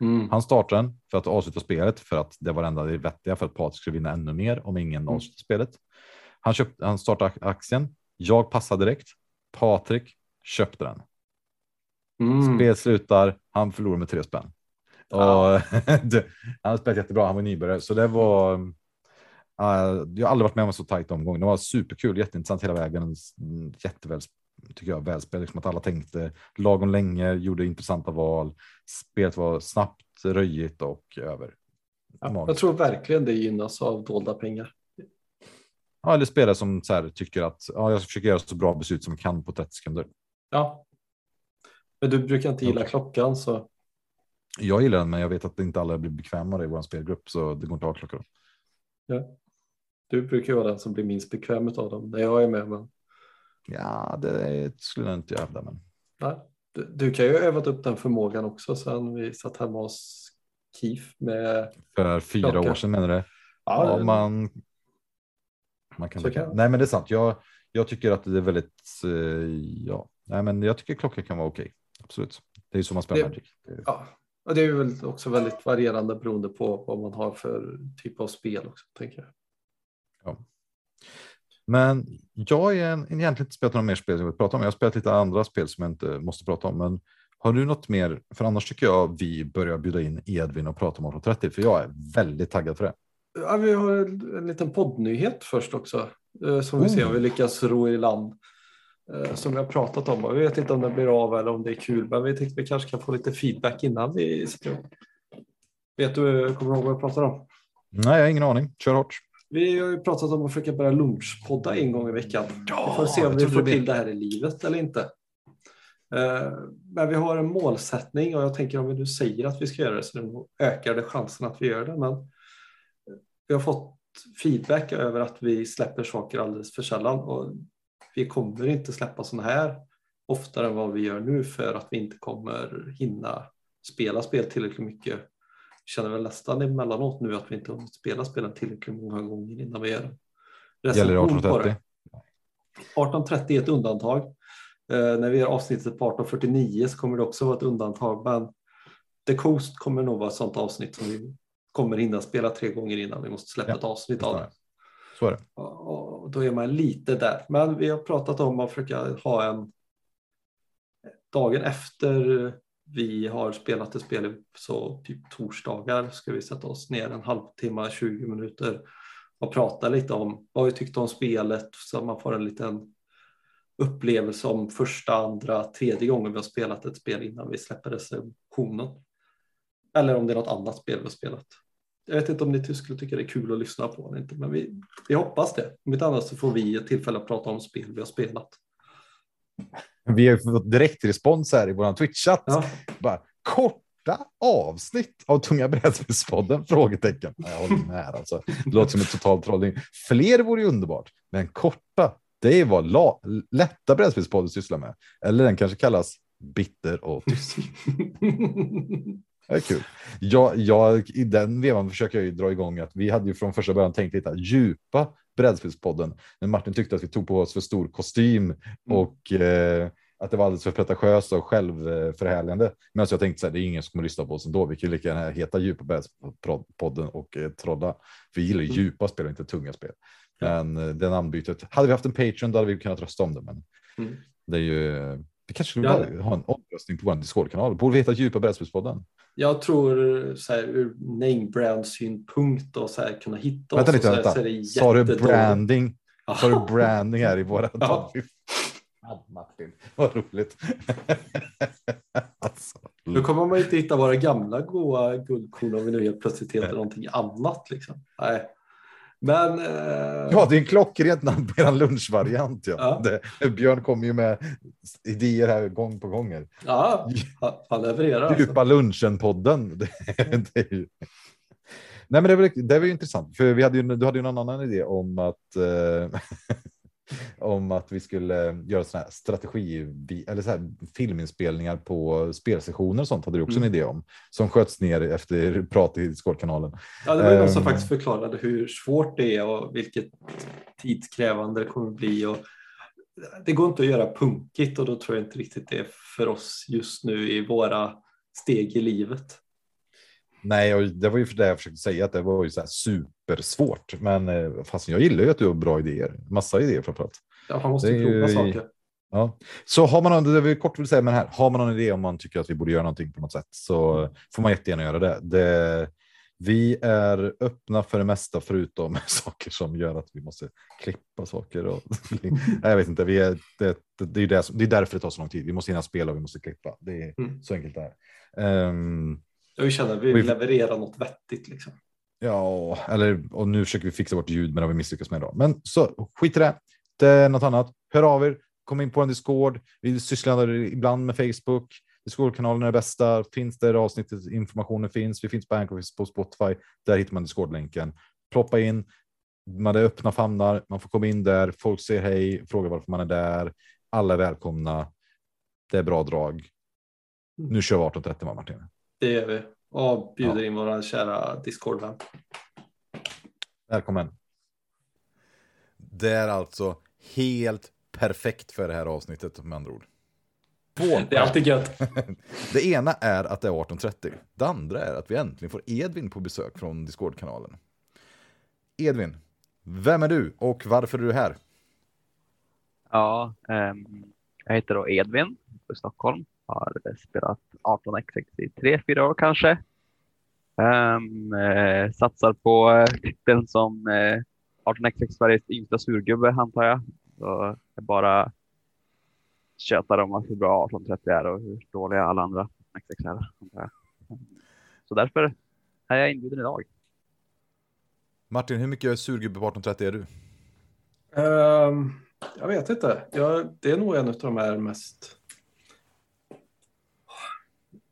Mm. Han startade den för att avsluta spelet för att det var det enda det vettiga för att Patrik skulle vinna ännu mer om ingen mm. avslutar spelet. Han, köpte, han startade aktien. Jag passade direkt. Patrik köpte den. Mm. Spel slutar. Han förlorar med tre spänn. Ja. Och, han har spelat jättebra. Han var nybörjare så det var. Uh, jag har aldrig varit med om en så tajt omgång. Det var superkul, jätteintressant hela vägen. Jätteväl tycker jag, välspel, liksom att alla tänkte lagom länge, gjorde intressanta val. Spelet var snabbt, röjigt och över. Ja, jag tror verkligen det gynnas av dolda pengar. Ja, eller spelare som så här, tycker att ja, jag försöker göra så bra beslut som kan på 30 sekunder. Ja. Men du brukar inte gilla okay. klockan så. Jag gillar den, men jag vet att inte alla blir bekvämare i vår spelgrupp, så det går inte att ha klockor. Ja. Du brukar vara den som blir minst bekväm av dem när jag är med. Men... Ja, det skulle jag inte hävda. Men... Du, du, kan ju ha övat upp den förmågan också sen vi satt hemma hos KIF med. För fyra klockan. år sedan menar du? Ja, ja man. Man kan, kan. Nej, men det är sant. Jag, jag tycker att det är väldigt. Eh, ja, nej, men jag tycker klockan kan vara okej. Absolut. Det är så man spelar det, Magic. Ja, och det är väl också väldigt varierande beroende på vad man har för typ av spel också tänker jag. Ja. Men jag är en, egentligen inte spelat några mer spel som jag vill prata om. Jag har spelat lite andra spel som jag inte måste prata om. Men har du något mer? För annars tycker jag vi börjar bjuda in Edvin och prata om 1830 för jag är väldigt taggad för det. Ja, vi har en liten poddnyhet först också eh, som vi oh. ser om vi lyckas ro i land. Eh, som vi har pratat om. Vi vet inte om det blir av eller om det är kul, men vi tänkte vi kanske kan få lite feedback innan vi sätter upp. Vet du, kommer du ihåg vad vi pratar om? Nej, jag har ingen aning. Kör hårt. Vi har ju pratat om att försöka börja lunchpodda en gång i veckan. Ja, vi får se om vi får till det här i livet eller inte. Eh, men vi har en målsättning och jag tänker om vi nu säger att vi ska göra det så ökar det chansen att vi gör det. Men vi har fått feedback över att vi släpper saker alldeles för sällan och vi kommer inte släppa sådana här oftare än vad vi gör nu för att vi inte kommer hinna spela spel tillräckligt mycket känner väl nästan emellanåt nu att vi inte har spelat spelen tillräckligt många gånger innan vi gör Gäller det 1830? 1830 är ett undantag. Eh, när vi gör avsnittet på 1849 så kommer det också vara ett undantag. Men The Coast kommer nog vara ett sånt avsnitt som vi kommer hinna spela tre gånger innan vi måste släppa ja, ett avsnitt av det. Så är det. Och då är man lite där. Men vi har pratat om att försöka ha en dagen efter vi har spelat ett spel så typ torsdagar ska vi sätta oss ner en halvtimme, 20 minuter och prata lite om vad vi tyckte om spelet så man får en liten upplevelse om första, andra, tredje gången vi har spelat ett spel innan vi släpper recensionen. Eller om det är något annat spel vi har spelat. Jag vet inte om ni skulle tycka det är kul att lyssna på eller inte, men vi, vi hoppas det. Om inte annat så får vi ett tillfälle att prata om spel vi har spelat. Vi har fått direkt respons här i vår Twitch-chatt. Ja. Bara, korta avsnitt av Tunga brädspelspodden? Frågetecken. Jag håller med. Alltså. Det låter som en total trollning. Fler vore ju underbart, men korta. Det är vad la, lätta brädspelspodden sysslar med. Eller den kanske kallas bitter och tysk. Det är kul. Jag, jag, I den vevan försöker jag ju dra igång att vi hade ju från första början tänkt lite djupa brädspelspodden. Men Martin tyckte att vi tog på oss för stor kostym mm. och eh, att det var alldeles för pretentiöst och självförhärligande. Men jag tänkte så här, det är ingen som kommer lyssna på oss ändå. Vi kan lika gärna heta djupa brädspelspodden och eh, trolla. Vi gillar ju mm. djupa spel och inte tunga spel. Men eh, det namnbytet, hade vi haft en Patreon då hade vi kunnat rösta om det. Men mm. det är ju, vi kanske skulle ja. ha en omröstning på vår Discord-kanal. Borde vi heta Djupa brädspelspodden? Jag tror så här, ur name brand synpunkt och så här, kunna hitta vänta oss. Lite, vänta. Så här, Sa du branding? Sa du branding här i våra ja. Martin, vad roligt. alltså. Nu kommer man inte hitta våra gamla goa guldkorn om vi nu helt plötsligt heter någonting annat. Liksom. Nej. Men, eh... Ja, det är en klockrent namn på er lunchvariant. Ja. ja. Det, Björn kommer ju med idéer här gång på gånger. Ja, han levererar. Djupa alltså. lunchen-podden. Nej, men det var, det var ju intressant, för vi hade ju, du hade ju en annan idé om att eh, om att vi skulle göra såna här strategi eller så här filminspelningar på spelsessioner och sånt hade du också mm. en idé om som sköts ner efter prat i Discord-kanalen. Ja, det var någon som ehm. faktiskt förklarade hur svårt det är och vilket tidskrävande det kommer att bli. Och det går inte att göra punkigt och då tror jag inte riktigt det är för oss just nu i våra steg i livet. Nej, och det var ju för det jag försökte säga att det var ju så supersvårt. Men eh, fast jag gillar ju att du har bra idéer, massa idéer framförallt. Ja, man måste prova ju... saker. Ja, så har man det vill kort vill säga med här, har man någon idé om man tycker att vi borde göra någonting på något sätt så får man jättegärna göra det. det vi är öppna för det mesta förutom saker som gör att vi måste klippa saker. Och, jag vet inte, vi är, det, det, är det, det är därför det tar så lång tid. Vi måste hinna spela och vi måste klippa. Det är mm. så enkelt det är. Um, jag känner att vi vill leverera något vettigt. Liksom. Ja, eller och nu försöker vi fixa vårt ljud, men det har vi misslyckats med. Då. Men så skit i det. Det är något annat. Hör av er. Kom in på en Discord. Vi sysslar ibland med Facebook. Discord-kanalen är det bästa. Finns där avsnittet informationen finns. Vi finns på Anchor på Spotify. Där hittar man Discord-länken. Ploppa in. Man är öppna famnar. Man får komma in där. Folk säger hej, frågar varför man är där. Alla är välkomna. Det är bra drag. Nu kör vi 1830 Martin. Det gör vi och bjuder ja. in våra kära Discord-vän. Välkommen. Det är alltså helt perfekt för det här avsnittet med andra ord. Det är alltid gött. det ena är att det är 18.30. Det andra är att vi äntligen får Edvin på besök från Discord-kanalen. Edvin, vem är du och varför är du här? Ja, um, jag heter då Edvin för Stockholm har spelat 18xx i tre, fyra år kanske. Um, eh, satsar på eh, titeln som eh, 18xx Sveriges yngsta surgubbe antar jag. Så jag bara tjötar om hur bra 1830 är och hur dåliga alla andra xx är. Antar jag. Så därför är jag inbjuden idag. Martin, hur mycket surgubbe på 1830 är du? Um, jag vet inte. Jag, det är nog en av de här mest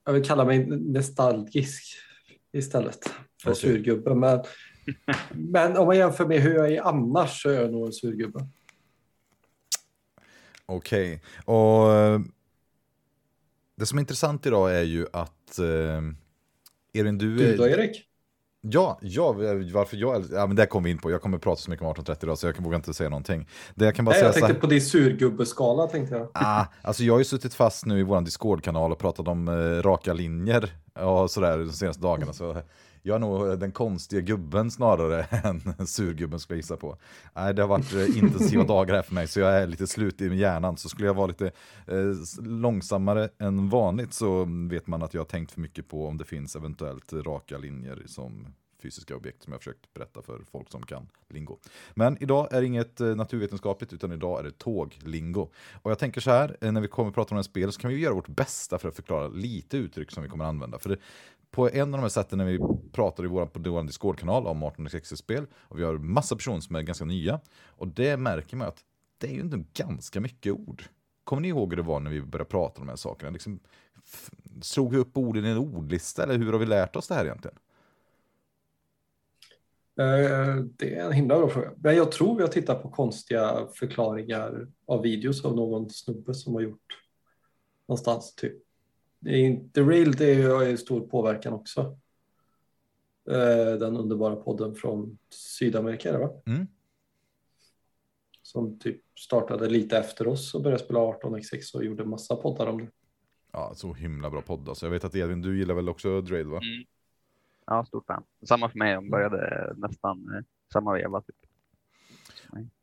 jag vill kalla mig nostalgisk istället för okay. surgubbe. Men, men om man jämför med hur jag är annars så är jag nog en surgubbe. Okej, okay. och eh, det som är intressant idag är ju att eh, Erin, du är... Du då Erik? Ja, ja, varför jag, ja, men det kommer vi in på. Jag kommer prata så mycket om 1830 idag så jag vågar inte säga någonting. Det jag kan bara Nej, säga jag tänkte på din surgubbeskala tänkte jag. Ah, alltså jag har ju suttit fast nu i vår Discord-kanal och pratat om eh, raka linjer och sådär de senaste dagarna. Så jag är nog den konstiga gubben snarare än surgubben skulle jag gissa på. Nej, det har varit eh, intensiva dagar här för mig så jag är lite slut i hjärnan. Så skulle jag vara lite eh, långsammare än vanligt så vet man att jag har tänkt för mycket på om det finns eventuellt raka linjer som fysiska objekt som jag försökt berätta för folk som kan lingo. Men idag är det inget eh, naturvetenskapligt utan idag är det tåglingo. Och jag tänker så här, när vi kommer att prata om en spel så kan vi göra vårt bästa för att förklara lite uttryck som vi kommer att använda. För det, på en av de här sätten när vi pratar i vår, på vår Discord-kanal om 1860-spel och vi har massa personer som är ganska nya och det märker man att det är ju inte ganska mycket ord. Kommer ni ihåg hur det var när vi började prata om de här sakerna? Liksom, slog vi upp orden i en ordlista eller hur har vi lärt oss det här egentligen? Eh, det är en himla bra fråga. Men jag tror vi har tittat på konstiga förklaringar av videos av någon snubbe som har gjort någonstans typ The Real det har ju stor påverkan också. Eh, den underbara podden från Sydamerika, va? Mm. Som typ startade lite efter oss och började spela 18x6 och gjorde massa poddar om det. Ja, så himla bra podd alltså. Jag vet att Edvin, du gillar väl också Drade va? Mm. Ja, stort fan. Samma för mig, de började nästan eh, samma veva typ.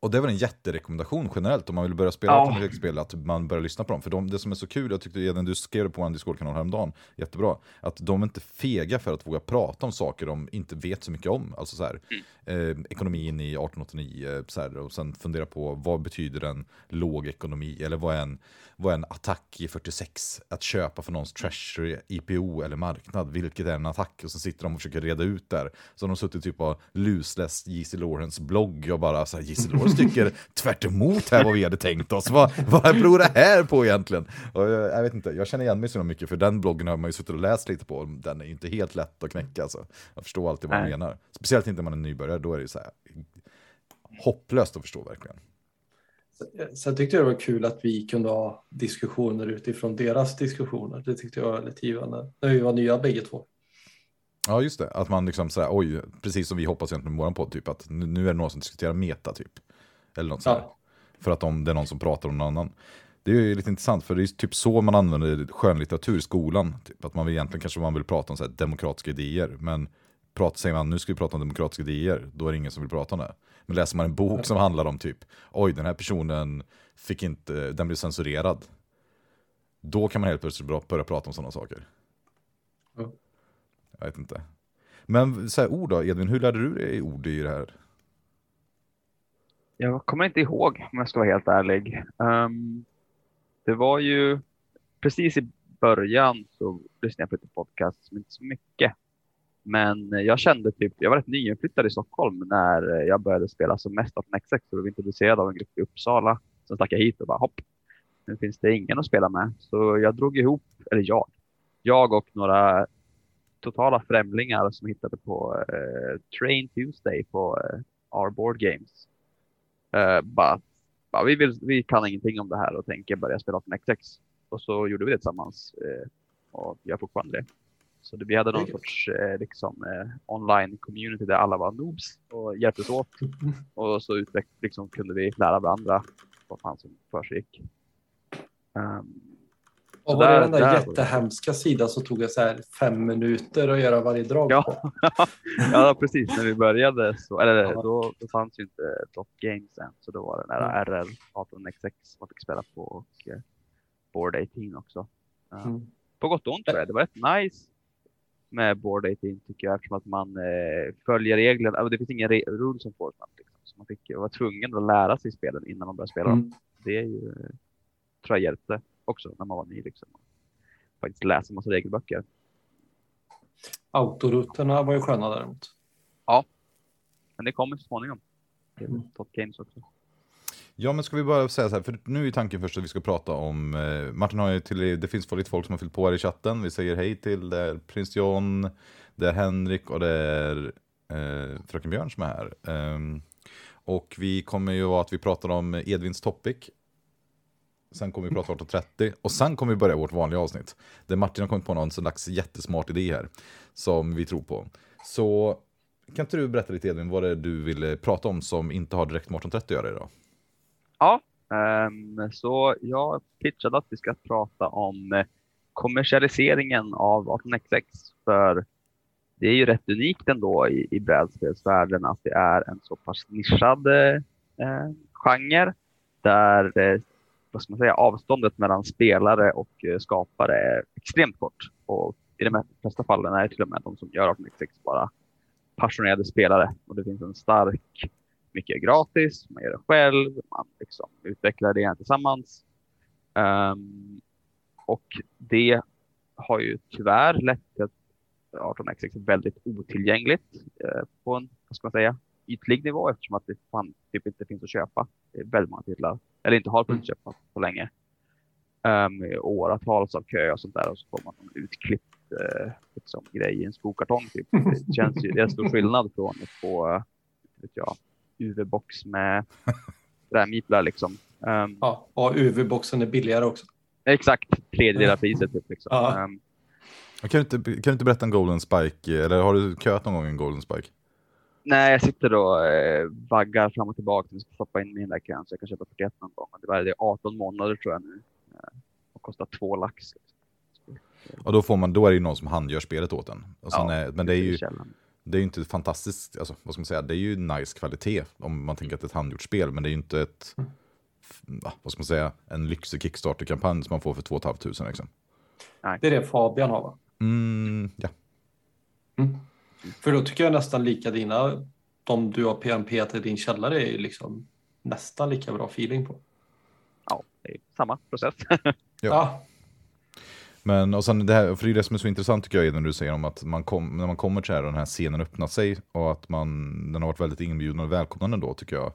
Och det var en jätterekommendation generellt om man vill börja spela ja. automatikspel, att man börjar lyssna på dem. För de, det som är så kul, jag tyckte redan du skrev det på en Discord-kanal häromdagen, jättebra, att de är inte fega för att våga prata om saker de inte vet så mycket om. Alltså så här, mm. eh, ekonomin i 1889, så här, och sen fundera på vad betyder en låg ekonomi, eller vad är en, vad är en attack i 46? Att köpa för någons treasury, IPO eller marknad, vilket är en attack? Och så sitter de och försöker reda ut där. Så de har suttit typ och lusläst J.C. Lawrence blogg och bara så här, J.C. Lawrence tycker tvärt här vad vi hade tänkt oss. Vad, vad beror det här på egentligen? Och jag, jag, vet inte, jag känner igen mig så mycket för den bloggen har man ju suttit och läst lite på. Den är inte helt lätt att knäcka. Alltså. Jag förstår alltid vad man menar. Speciellt inte när man är nybörjare, då är det så här hopplöst att förstå verkligen. Sen tyckte jag det var kul att vi kunde ha diskussioner utifrån deras diskussioner. Det tyckte jag var lite givande. När vi var nya bägge två. Ja, just det. Att man liksom sådär, oj, precis som vi hoppas egentligen med vår podd, typ att nu är det någon som diskuterar meta, typ. Eller något. Ja. För att om det är någon som pratar om någon annan. Det är ju lite intressant, för det är typ så man använder skönlitteratur i skolan. Typ, att man vill egentligen kanske man vill prata om så demokratiska idéer, men pratar, säger man nu ska vi prata om demokratiska idéer, då är det ingen som vill prata om det. Men läser man en bok som handlar om typ, oj den här personen fick inte, den blev censurerad. Då kan man helt plötsligt börja prata om sådana saker. Jag vet inte. Men så här, ord då, Edvin, hur lärde du dig ord i det här? Jag kommer inte ihåg om jag ska vara helt ärlig. Um, det var ju precis i början så lyssnade jag på lite podcast, men inte så mycket. Men jag kände typ, jag var rätt nyinflyttad i Stockholm när jag började spela som mest av XX och blev introducerad av en grupp i Uppsala. Sen stack jag hit och bara hopp, nu finns det ingen att spela med. Så jag drog ihop, eller jag, jag och några totala främlingar som hittade på eh, Train Tuesday på eh, Our Board Games. Eh, bara, bara, vi, vill, vi kan ingenting om det här och tänker börja spela på XX. Och så gjorde vi det tillsammans eh, och jag fortfarande det. Så det, vi hade någon sorts eh, liksom, eh, online community där alla var noobs och hjälptes åt. Och så utveck liksom, kunde vi lära varandra vad fan som försiggick. Um, och var det den där, där jättehemska sidan som tog så här fem minuter att göra varje drag ja. på? ja, precis. När vi började så, eller ja. då, då fanns ju inte Dot Games än, så då var det nära RR 18XX man fick spela på och eh, Board 18 också. Uh, mm. På gott och ont tror jag. Det var rätt nice med Board 18 tycker jag eftersom att man eh, följer reglerna. Det finns ingen re rules enforcement. Liksom. Så man fick vara tvungen att lära sig spelen innan man började spela mm. dem. Det är ju, tror jag hjälpte också när man var ny. Liksom. Faktiskt läsa massa regelböcker. Autorutorna var ju sköna däremot. Ja, men det kommer så småningom. Mm. Top Games också. Ja, men ska vi bara säga så här, för nu är tanken först att vi ska prata om, eh, Martin har ju till, det finns lite folk som har fyllt på här i chatten, vi säger hej till, det är prins John, det är Henrik och det är eh, fröken Björn som är här. Um, och vi kommer ju vara att vi pratar om Edvins topic, sen kommer vi prata 18.30 och sen kommer vi börja vårt vanliga avsnitt. Där Martin har kommit på någon slags jättesmart idé här, som vi tror på. Så kan inte du berätta lite Edvin, vad det är du vill prata om som inte har direkt med 18.30 att göra idag? Ja, um, så jag pitchade att vi ska prata om eh, kommersialiseringen av 18xx. För det är ju rätt unikt ändå i, i brädspelsvärlden att det är en så pass nischad eh, eh genre där eh, vad ska man säga, avståndet mellan spelare och eh, skapare är extremt kort. Och i de flesta fallen är det till och med de som gör 18xx bara passionerade spelare och det finns en stark mycket gratis, man gör det själv, man liksom utvecklar det tillsammans. Um, och det har ju tyvärr lett till att 18xx är väldigt otillgängligt eh, på en, vad ska man säga, ytlig nivå eftersom att det fan, typ inte finns att köpa. Det är väldigt många titlar, eller inte har funnits att köpa på länge. Um, åratals av kö och sånt där och så får man en utklippt uh, liksom, grej i en skokartong. Typ. Det känns ju, det är stor skillnad från att få, uh, vet jag, UV-box med rämiplar liksom. Um, ja, och UV-boxen är billigare också. Exakt, tredjedel av priset. Typ, liksom. Ja. Um, kan, du inte, kan du inte berätta en Golden Spike, eller har du köat någon gång en Golden Spike? Nej, jag sitter och eh, vaggar fram och tillbaka. Jag ska stoppa in min kön så jag kan köpa paket någon gång. Det är 18 månader tror jag nu. Eh, och kostar två lax. Och då, får man, då är det ju någon som handgör spelet åt en. Ja, är, men det är ju det är ju inte fantastiskt, alltså, vad ska man säga, det är ju nice kvalitet om man tänker att det är ett handgjort spel, men det är ju inte ett, vad ska man säga, en lyxig Kickstarter-kampanj som man får för 2 500 liksom. Det är det Fabian har va? Mm, ja. Mm. För då tycker jag nästan lika dina, de du har PNP till din källare är ju liksom nästan lika bra feeling på. Ja, det är samma process. ja. ja. Men och sen det här, för det är det som är så intressant tycker jag när du säger om att man kom, när man kommer till här, den här scenen öppnar sig och att man, den har varit väldigt inbjudande och välkomnande då tycker jag.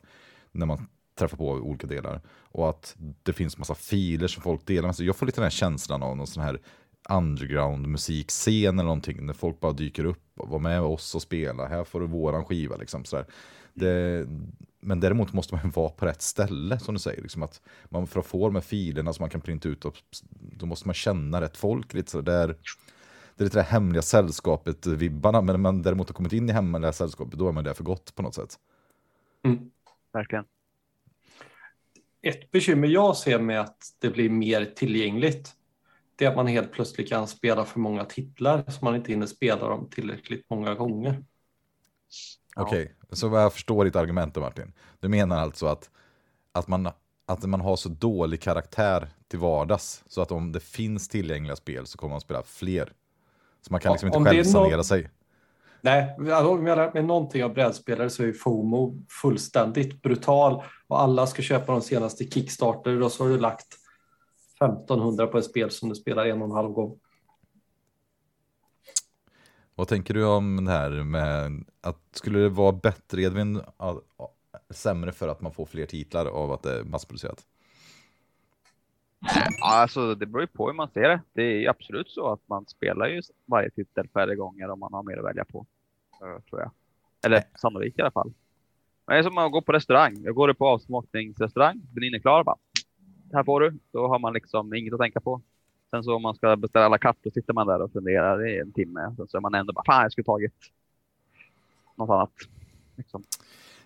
När man träffar på olika delar. Och att det finns massa filer som folk delar med sig. Jag får lite den här känslan av någon sån här underground musikscen eller någonting. När folk bara dyker upp och var med oss och spela. Här får du våran skiva liksom. Sådär. Det, men däremot måste man vara på rätt ställe som du säger. Liksom att man, för att få de här filerna som man kan printa ut, och, då måste man känna rätt folk. Lite så där, det är lite det hemliga sällskapet-vibbarna, men när man däremot har kommit in i hemliga sällskapet, då är man där för gott på något sätt. Mm. Verkligen. Ett bekymmer jag ser med att det blir mer tillgängligt, det är att man helt plötsligt kan spela för många titlar så man inte hinner spela dem tillräckligt många gånger. Okej, okay. så vad jag förstår ditt argument då Martin. Du menar alltså att, att, man, att man har så dålig karaktär till vardags så att om det finns tillgängliga spel så kommer man spela fler. Så man kan ja, liksom inte själv sanera no sig. Nej, alltså, om jag lärt mig någonting av brädspelare så är FOMO fullständigt brutal och alla ska köpa de senaste Kickstarter och så har du lagt 1500 på ett spel som du spelar en och en halv gång. Vad tänker du om det här med att skulle det vara bättre Edvin, sämre för att man får fler titlar av att det är massproducerat? Alltså det beror ju på hur man ser det. Det är absolut så att man spelar ju varje titel färre gånger om man har mer att välja på. Tror jag. Eller sannolikt i alla fall. Men det är som att gå på restaurang. Jag går på avsmakningsrestaurang. Menyn är klar bara. Här får du. Då har man liksom inget att tänka på. Sen så om man ska beställa alla katt då sitter man där och funderar i en timme. Sen så är man ändå bara, fan jag skulle tagit något annat. Liksom.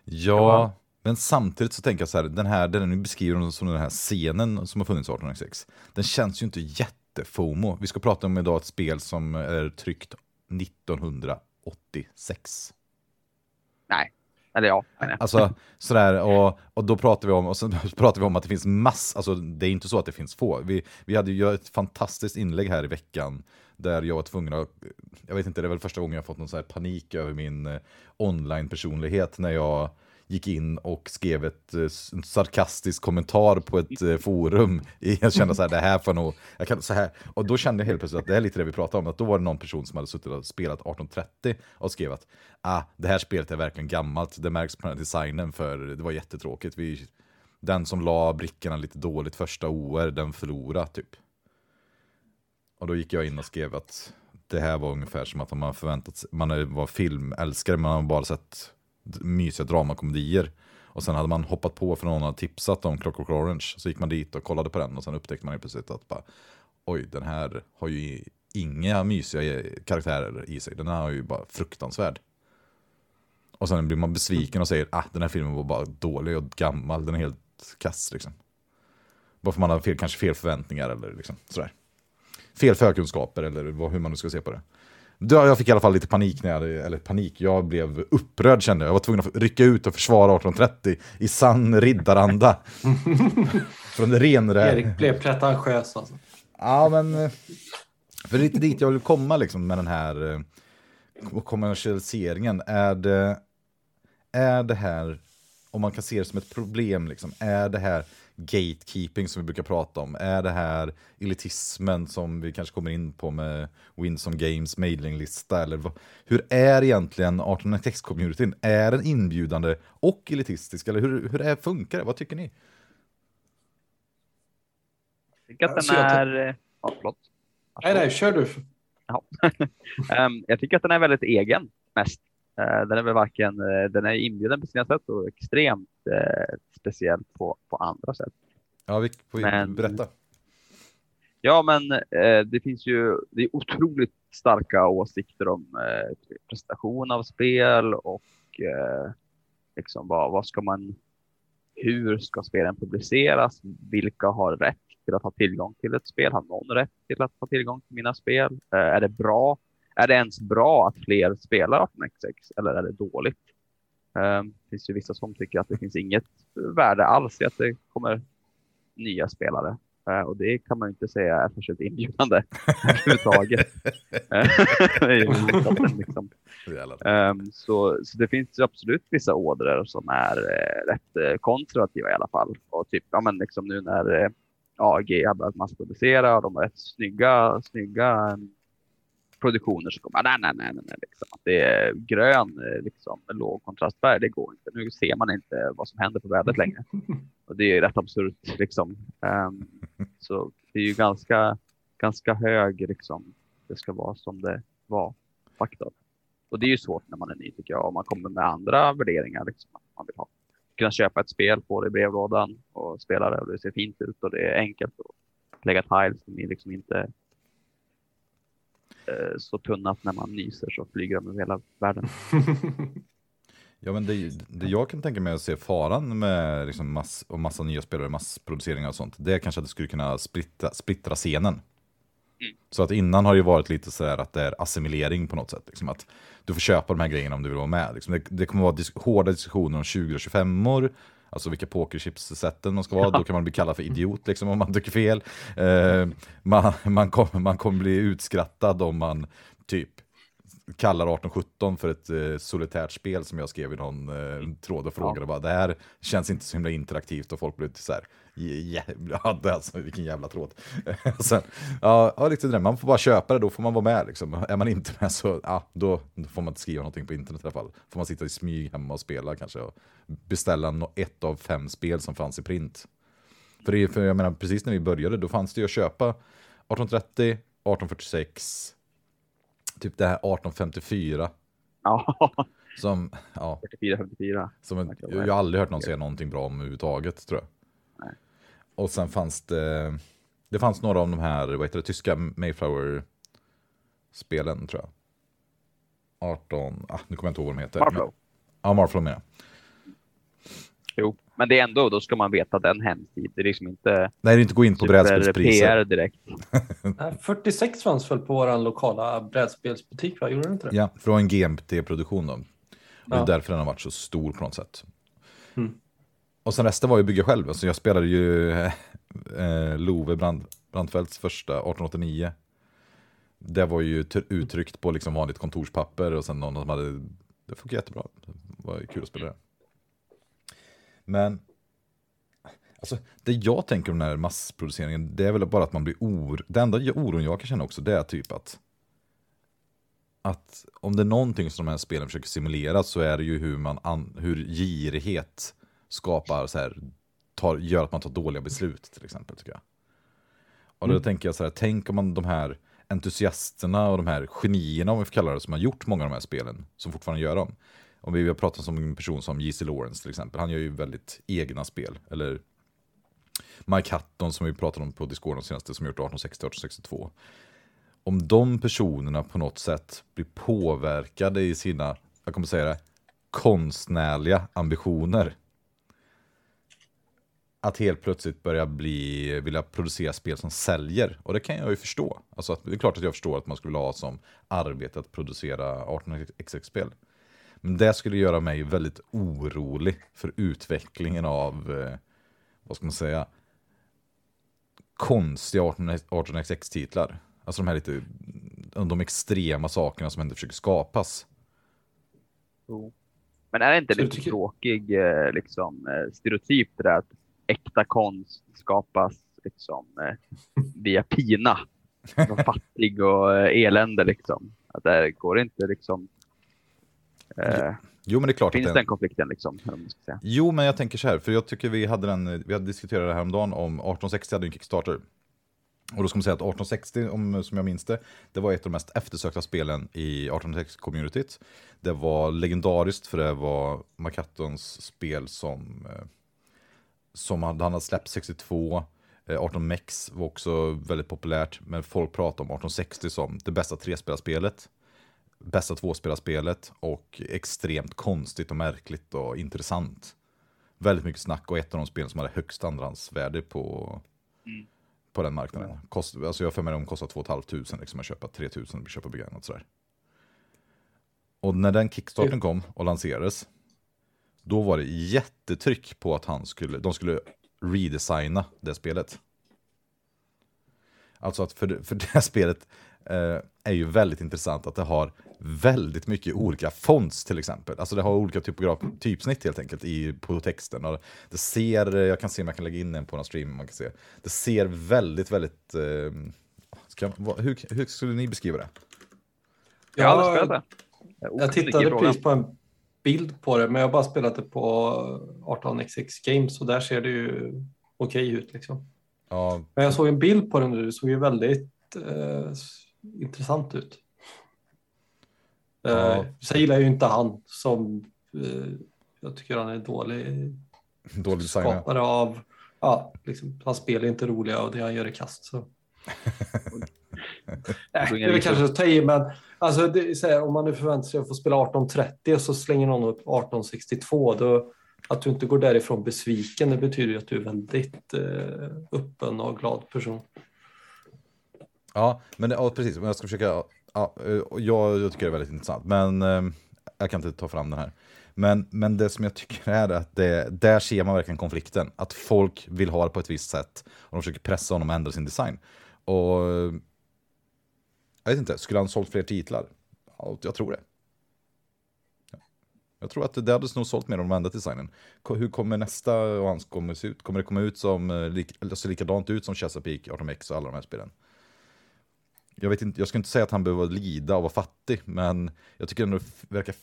Ja, men samtidigt så tänker jag så här, den här, den ni beskriver som den här scenen som har funnits 1806, den känns ju inte jättefomo. Vi ska prata om idag ett spel som är tryckt 1986. Nej, eller ja. Alltså sådär, och, och då pratar vi om, och sen pratar vi om att det finns mass, alltså det är inte så att det finns få. Vi, vi hade ju ett fantastiskt inlägg här i veckan där jag var tvungen att, jag vet inte, det är väl första gången jag fått någon så här panik över min eh, online-personlighet när jag gick in och skrev ett, eh, en sarkastisk kommentar på ett eh, forum. Jag kände så här, det här får nog, jag kan, så här. Och då kände jag helt plötsligt att det är lite det vi pratar om, att då var det någon person som hade suttit och spelat 1830 och skrev att ah, det här spelet är verkligen gammalt, det märks på den här designen för det var jättetråkigt. Vi, den som la brickorna lite dåligt första OR, den förlorade typ. Och då gick jag in och skrev att det här var ungefär som att man förväntat sig, man var filmälskare, man har bara sett mysiga dramakomedier. Och sen hade man hoppat på för någon hade tipsat om Clockwork Orange. Så gick man dit och kollade på den och sen upptäckte man plötsligt att bara, oj, den här har ju inga mysiga karaktärer i sig. Den här har ju bara fruktansvärd. Och sen blir man besviken och säger att ah, den här filmen var bara dålig och gammal. Den är helt kass liksom. Bara för man har fel, kanske fel förväntningar eller liksom sådär. Fel förkunskaper eller hur man nu ska se på det. Jag fick i alla fall lite panik när jag, eller panik, jag blev upprörd kände jag. Jag var tvungen att rycka ut och försvara 1830 i sann riddaranda. Från renare... Erik blev pretentiös alltså. Ja, men... Eh, för det är lite dit jag vill komma liksom med den här eh, kommersialiseringen. Är det, är det här, om man kan se det som ett problem, liksom, är det här gatekeeping som vi brukar prata om? Är det här elitismen som vi kanske kommer in på med Winsome Games mailinglista? Eller vad, hur är egentligen 1896-communityn? Är den inbjudande och elitistisk? Eller hur, hur är, funkar det? Vad tycker ni? Jag tycker att den är... Eh, ja, förlåt. Nej, nej, kör du. Ja. um, jag tycker att den är väldigt egen mest. Uh, den är väl varken, uh, den är inbjuden på sina sätt och extremt uh, speciell på, på andra sätt. Ja, vi får Men, berätta. Ja, men eh, det finns ju det är otroligt starka åsikter om eh, presentation av spel och eh, liksom vad, vad ska man, hur ska spelen publiceras? Vilka har rätt till att ha tillgång till ett spel? Har någon rätt till att ha tillgång till mina spel? Eh, är det bra? Är det ens bra att fler spelar 18xx eller är det dåligt? Eh, det finns ju vissa som tycker att det finns inget värde alls i att det kommer nya spelare. Uh, och det kan man inte säga är särskilt inbjudande överhuvudtaget. liksom. um, så, så det finns absolut vissa ådror som är uh, rätt uh, konservativa i alla fall. Och typ, ja, men liksom nu när AG har börjat massproducera och de har rätt snygga, snygga produktioner så kommer nej, nej, nej, nej, liksom. det är grön, liksom, låg kontrastfärg, det går inte. Nu ser man inte vad som händer på vädret längre. Och det är rätt absurt liksom. Um, så det är ju ganska, ganska hög liksom. Det ska vara som det var fakta. Och det är ju svårt när man är ny tycker jag. Om man kommer med andra värderingar liksom. Man vill ha. Kunna köpa ett spel, få det i brevlådan och spela det och det ser fint ut och det är enkelt att lägga tiles som liksom inte eh, så tunna att när man nyser så flyger de över hela världen. Ja, men det, det jag kan tänka mig att se faran med liksom mass, och massa nya spelare, massproduceringar och sånt, det är kanske att det skulle kunna splittra, splittra scenen. Mm. Så att innan har det ju varit lite sådär att det är assimilering på något sätt. Liksom att du får köpa de här grejerna om du vill vara med. Liksom det, det kommer vara dis hårda diskussioner om 20 och 25 år Alltså vilka pokerchips-sätten man ska vara, ja. då kan man bli kallad för idiot liksom, om man tycker fel. Eh, man, man, kom, man kommer bli utskrattad om man typ kallar 1817 för ett eh, solitärt spel som jag skrev i någon eh, tråd och frågade. Ja. Bara, det här känns inte så himla interaktivt och folk blev så här, jävla, alltså, vilken jävla tråd. Sen, ja, ja, det man får bara köpa det, då får man vara med. Liksom. Är man inte med så ja, då, då får man inte skriva någonting på internet i alla fall. Får man sitta i smyg hemma och spela kanske och beställa ett av fem spel som fanns i print. För, det, för jag menar, precis när vi började, då fanns det ju att köpa 1830, 1846, typ det här 1854. Ja. Som, ja. 44, 54. Som en, jag har aldrig hört någon säga någonting bra om överhuvudtaget tror jag. Nej. Och sen fanns det, det fanns några av de här, vad heter det, tyska Mayflower-spelen tror jag. 18, ah, nu kommer jag inte ihåg vad de heter. Marflow. Ja, Marflow menar jag. Jo, men det är ändå, då ska man veta den hemsidan. Det är liksom inte... Nej, det är inte gå in på brädspelspriser. PR direkt. 46 fanns väl på vår lokala brädspelsbutik, va? Gjorde det inte det? Ja, en GMT-produktion då. Ja. det är därför den har varit så stor på något sätt. Mm. Och sen resten var ju bygga själv. Alltså jag spelade ju eh, Love Brand, Brandfeldts första 1889. Det var ju uttryckt på liksom vanligt kontorspapper och sen någon som hade... Det funkar jättebra. Det var kul att spela det. Men alltså, det jag tänker om den här massproduceringen, det är väl bara att man blir or... Det enda oron jag kan känna också, det är typ att att om det är någonting som de här spelen försöker simulera så är det ju hur, man an, hur girighet skapar så här, tar, gör att man tar dåliga beslut till exempel tycker jag. Och då mm. tänker jag så här, tänk om man de här entusiasterna och de här genierna om vi får kalla det som har gjort många av de här spelen, som fortfarande gör dem om vi har pratat om en person som J.C. Lawrence till exempel, han gör ju väldigt egna spel. Eller Mike Hatton som vi pratade om på Discord de senaste, som gjort 1860-1862. Om de personerna på något sätt blir påverkade i sina, jag kommer säga det, konstnärliga ambitioner. Att helt plötsligt börja bli, vilja producera spel som säljer. Och det kan jag ju förstå. Alltså, det är klart att jag förstår att man skulle ha som arbete att producera 18xx-spel. Men det skulle göra mig väldigt orolig för utvecklingen av, eh, vad ska man säga, konstiga 18xx-titlar. Alltså de här lite, de extrema sakerna som ändå försöker skapas. Oh. Men är det inte lite tycker... tråkig eh, liksom, eh, stereotyp det där att äkta konst skapas liksom, via pina? fattig och elände liksom. Att det går inte liksom Eh, jo, men det är klart finns att den konflikten liksom? Säga. Jo, men jag tänker så här, för jag tycker vi hade den, vi hade diskuterat det här om dagen om 1860 hade en Kickstarter. Och då ska man säga att 1860, om, som jag minns det, det var ett av de mest eftersökta spelen i 1860-communityt. Det var legendariskt för det var Macattons spel som, eh, som han, han hade släppt 62. 18 Mex var också väldigt populärt, men folk pratar om 1860 som det bästa trespelarspelspelet, bästa tvåspelarspelet och extremt konstigt och märkligt och intressant. Väldigt mycket snack och ett av de spel som hade högst andrahandsvärde på, mm. på den marknaden. Kost, alltså jag för mig de kostar 2 500 liksom att köpa 3000 att köpa begagnat sådär. Och när den kickstarten kom och lanserades, då var det jättetryck på att han skulle, de skulle redesigna det spelet. Alltså att för, för det spelet eh, är ju väldigt intressant att det har väldigt mycket olika fonts till exempel. Alltså det har olika typograf, typsnitt helt enkelt i, på texten. Och det ser, jag kan se om jag kan lägga in den på någon stream. Man kan se. Det ser väldigt, väldigt... Eh, ska, hur, hur skulle ni beskriva det? Jag har aldrig spelat det. Jag tittade precis på en bild på det, men jag har bara spelat det på 18xx Games och där ser det ju okej okay ut. Liksom. Ja. Men jag såg en bild på den nu, det såg ju väldigt eh, intressant ut. Ja. Eh, sen gillar jag ju inte han som eh, jag tycker han är dålig, dålig skapare av, ja, liksom, han spelar inte roliga och det han gör är kast. Så. Nej, det är kanske att ta i, men alltså, det, här, om man nu förväntar sig att få spela 18.30 och så slänger någon upp 18.62, då att du inte går därifrån besviken, det betyder ju att du är väldigt eh, öppen och glad person. Ja, men ja, precis. Jag ska försöka. Ja, eh, jag, jag tycker det är väldigt intressant, men eh, jag kan inte ta fram den här. Men, men det som jag tycker är att det, där ser man verkligen konflikten. Att folk vill ha det på ett visst sätt och de försöker pressa honom att ändra sin design. Och jag vet inte, skulle han sålt fler titlar? Ja, jag tror det. Jag tror att det hade nog sålt mer om de ändrat designen. Hur kommer nästa och hans kommer se ut? Kommer det komma ut som, eh, alltså likadant ut som Chesapeake, 18X och alla de här spelen? Jag, vet inte, jag ska inte säga att han behöver lida och vara fattig, men jag tycker ändå det verkar...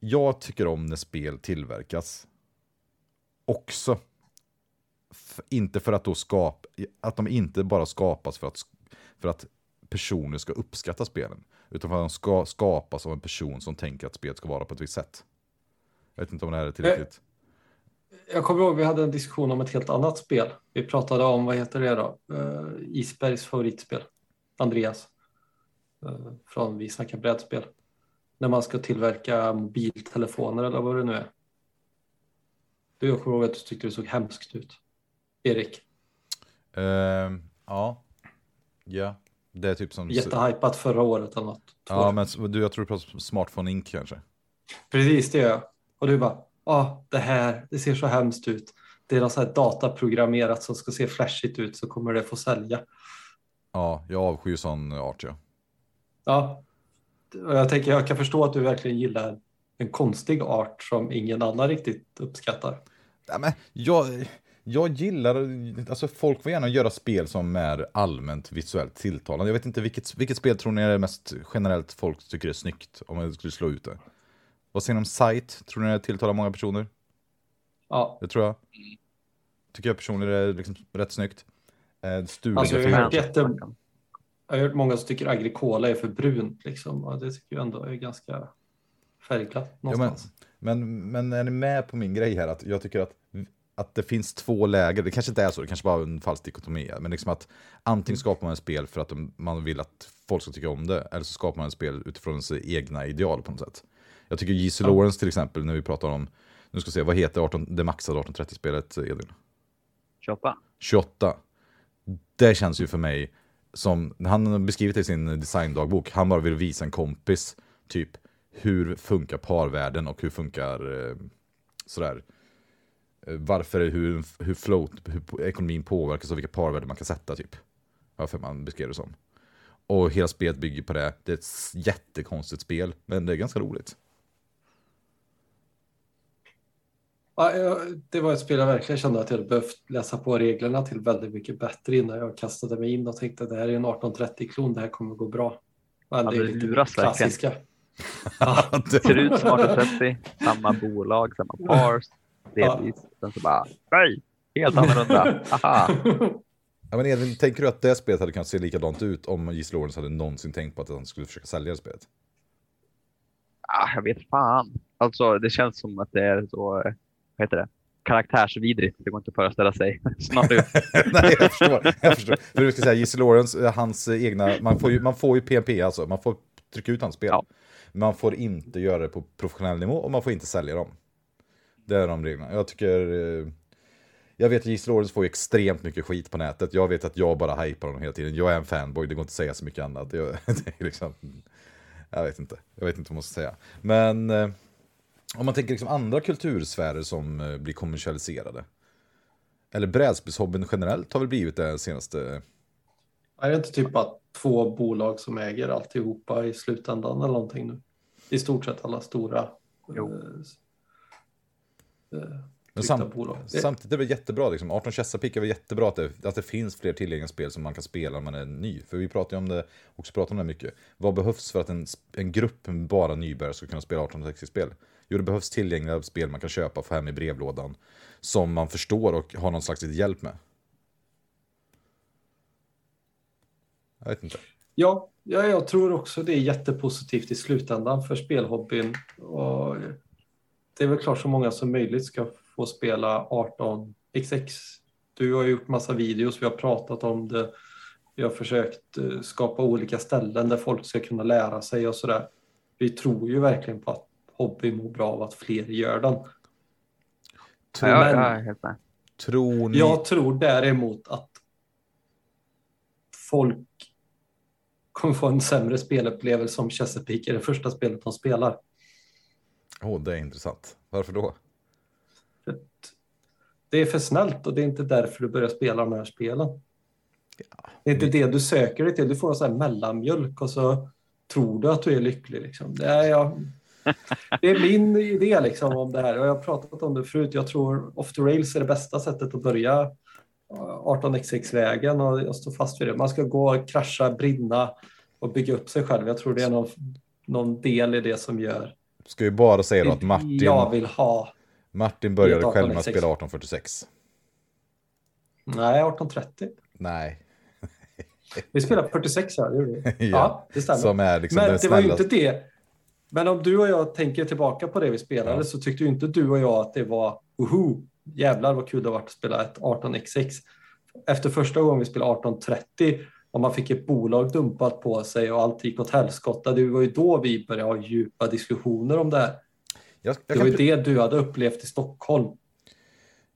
Jag tycker om när spel tillverkas. Också. Inte för att då skapa, att de inte bara skapas för att, för att personer ska uppskatta spelen. Utan för att de ska skapas av en person som tänker att spelet ska vara på ett visst sätt. Jag vet inte om det här är tillräckligt. Jag kommer ihåg vi hade en diskussion om ett helt annat spel. Vi pratade om, vad heter det då? Uh, Isbergs favoritspel. Andreas. Uh, från Vi snackar brädspel. När man ska tillverka mobiltelefoner eller vad det nu är. Du, jag kommer ihåg att du tyckte det såg hemskt ut. Erik. Uh, ja. Ja. Det är typ som... Jättehypat förra året eller något. Ja, men du, jag tror du pratar om Smartphone Inc kanske. Precis, det gör jag. Och du bara, ah, det här, det ser så hemskt ut. Det är något så här dataprogrammerat som ska se flashigt ut så kommer det få sälja. Ja, jag avskyr sån art ja. Ja, jag tänker jag kan förstå att du verkligen gillar en konstig art som ingen annan riktigt uppskattar. Ja, men jag, jag gillar, alltså folk får gärna göra spel som är allmänt visuellt tilltalande. Jag vet inte vilket, vilket spel tror ni är mest generellt folk tycker är snyggt om man skulle slå ut det? Vad säger ni om Sight? Tror ni det tilltalar många personer? Ja. Det tror jag. Tycker jag personligen är liksom rätt snyggt. Eh, alltså, jag, har hört jätte... jag har hört många som tycker Agricola är för brunt. Liksom. Och det tycker jag ändå är ganska färgglatt någonstans. Ja, men, men, men är ni med på min grej här? Att jag tycker att att det finns två läger, det kanske inte är så, det kanske bara är en falsk dikotomi, men liksom att antingen skapar man ett spel för att man vill att folk ska tycka om det, eller så skapar man ett spel utifrån sina egna ideal på något sätt. Jag tycker J.C. Ja. Lawrence till exempel, när vi pratar om, nu ska vi se, vad heter 18, det maxade 1830-spelet, Edvin? 28. 28. Det känns ju för mig som, han har beskrivit det i sin designdagbok, han bara vill visa en kompis, typ, hur funkar parvärlden och hur funkar eh, sådär, Eh, varför, hur, hur, float, hur ekonomin påverkas av vilka parvärden man kan sätta typ. Varför man beskrev det som. Och hela spelet bygger på det. Det är ett jättekonstigt spel, men det är ganska roligt. Ja, det var ett spel jag verkligen kände att jag hade behövt läsa på reglerna till väldigt mycket bättre innan jag kastade mig in och tänkte att det här är en 1830-klon, det här kommer gå bra. Men det är lite luras klassiska. Ja, det ser ut som 1830, samma bolag, samma pars delvis. Ja. Sen så bara, nej, helt annorlunda. Ja, men Edvin, tänker du att det spelet hade kunnat se likadant ut om J.C. Lawrence hade någonsin tänkt på att han skulle försöka sälja det spelet? Ah, jag vet fan. Alltså, det känns som att det är så, vad heter det? karaktärsvidrigt. Det går inte att föreställa sig. Snart Nej, jag förstår. Jag förstår. För du ska säga, Jesse Lawrence, eh, hans egna, man får ju, man får ju PMP alltså, man får trycka ut hans spel. Ja. Man får inte göra det på professionell nivå och man får inte sälja dem. Det är de reglerna. Jag tycker... Eh, jag vet att Jesse Lawrence får extremt mycket skit på nätet. Jag vet att jag bara hypar honom hela tiden. Jag är en fanboy, det går inte att säga så mycket annat. Jag, liksom, jag vet inte. Jag vet inte vad man ska säga. Men eh, om man tänker liksom andra kultursfärer som eh, blir kommersialiserade. Eller brädspelshobbyn generellt har väl blivit det senaste... Är det inte typ att två bolag som äger alltihopa i slutändan eller någonting nu? I stort sett alla stora jo. Eh, eh men sam samtidigt är det jättebra, liksom. 18 Chesapeake är väl jättebra att det, att det finns fler tillgängliga spel som man kan spela när man är ny. För vi pratar ju om det, också pratar om det mycket. Vad behövs för att en, en grupp med bara nybörjare ska kunna spela 1860-spel? Jo, det behövs tillgängliga spel man kan köpa och få hem i brevlådan. Som man förstår och har någon slags hjälp med. Jag vet inte. Ja, ja, jag tror också det är jättepositivt i slutändan för spelhobbyn. Och det är väl klart så många som möjligt ska få spela 18xx. Du har gjort massa videos, vi har pratat om det. Vi har försökt eh, skapa olika ställen där folk ska kunna lära sig och sådär. Vi tror ju verkligen på att hobby mår bra av att fler gör den. Tror, ja, jag helt med. Tror ni... Jag tror däremot att folk kommer få en sämre spelupplevelse om Chesapeake är det första spelet de spelar. Åh, oh, det är intressant. Varför då? Det är för snällt och det är inte därför du börjar spela de här spelen. Ja, det är inte det du söker dig till. Du får en sån här mellanmjölk och så tror du att du är lycklig. Liksom. Det, är jag, det är min idé liksom om det här. Jag har pratat om det förut. Jag tror off the rails är det bästa sättet att börja 18xx-vägen och jag står fast vid det. Man ska gå, krascha, brinna och bygga upp sig själv. Jag tror det är någon, någon del i det som gör Ska ju bara säga då att Martin... Jag vill ha... Martin började själv med att spela 1846. Nej, 1830. Nej. Vi spelade 46 här, det ja, ja, det stämmer. Liksom Men det var ju inte det. Men om du och jag tänker tillbaka på det vi spelade ja. så tyckte ju inte du och jag att det var uhu, jävlar vad kul det har varit att spela ett 18xx. Efter första gången vi spelade 1830 och man fick ett bolag dumpat på sig och allt gick åt helskotta. Det var ju då vi började ha djupa diskussioner om det här. Jag, jag det var ju det du hade upplevt i Stockholm.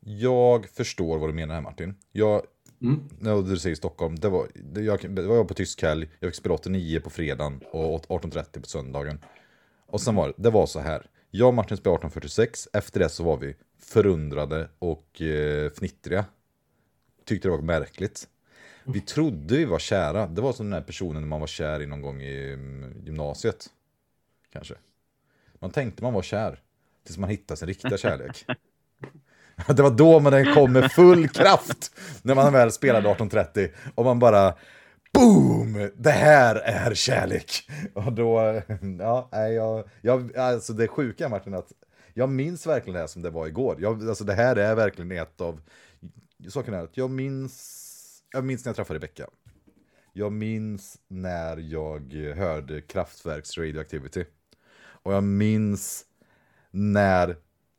Jag förstår vad du menar här Martin. Jag, mm. när du säger Stockholm, det var, det, jag, det var jag på tysk helg, jag fick spela 89 på fredagen och 18.30 på söndagen. Och sen var det var så här, jag och Martin spelade 1846, efter det så var vi förundrade och eh, fnittriga. Tyckte det var märkligt. Vi trodde vi var kära. Det var som den här personen man var kär i någon gång i mm, gymnasiet. Kanske. Man tänkte man var kär. Tills man hittade sin riktiga kärlek. Det var då man den kom med full kraft. När man väl spelade 1830. Och man bara... Boom! Det här är kärlek! Och då... Ja, jag, jag, alltså det sjuka Martin att jag minns verkligen det här som det var igår. Jag, alltså det här är verkligen ett av... Saken är att jag minns jag minns när jag träffade Rebecka. Jag minns när jag hörde Kraftwerks Radioactivity. Och jag minns när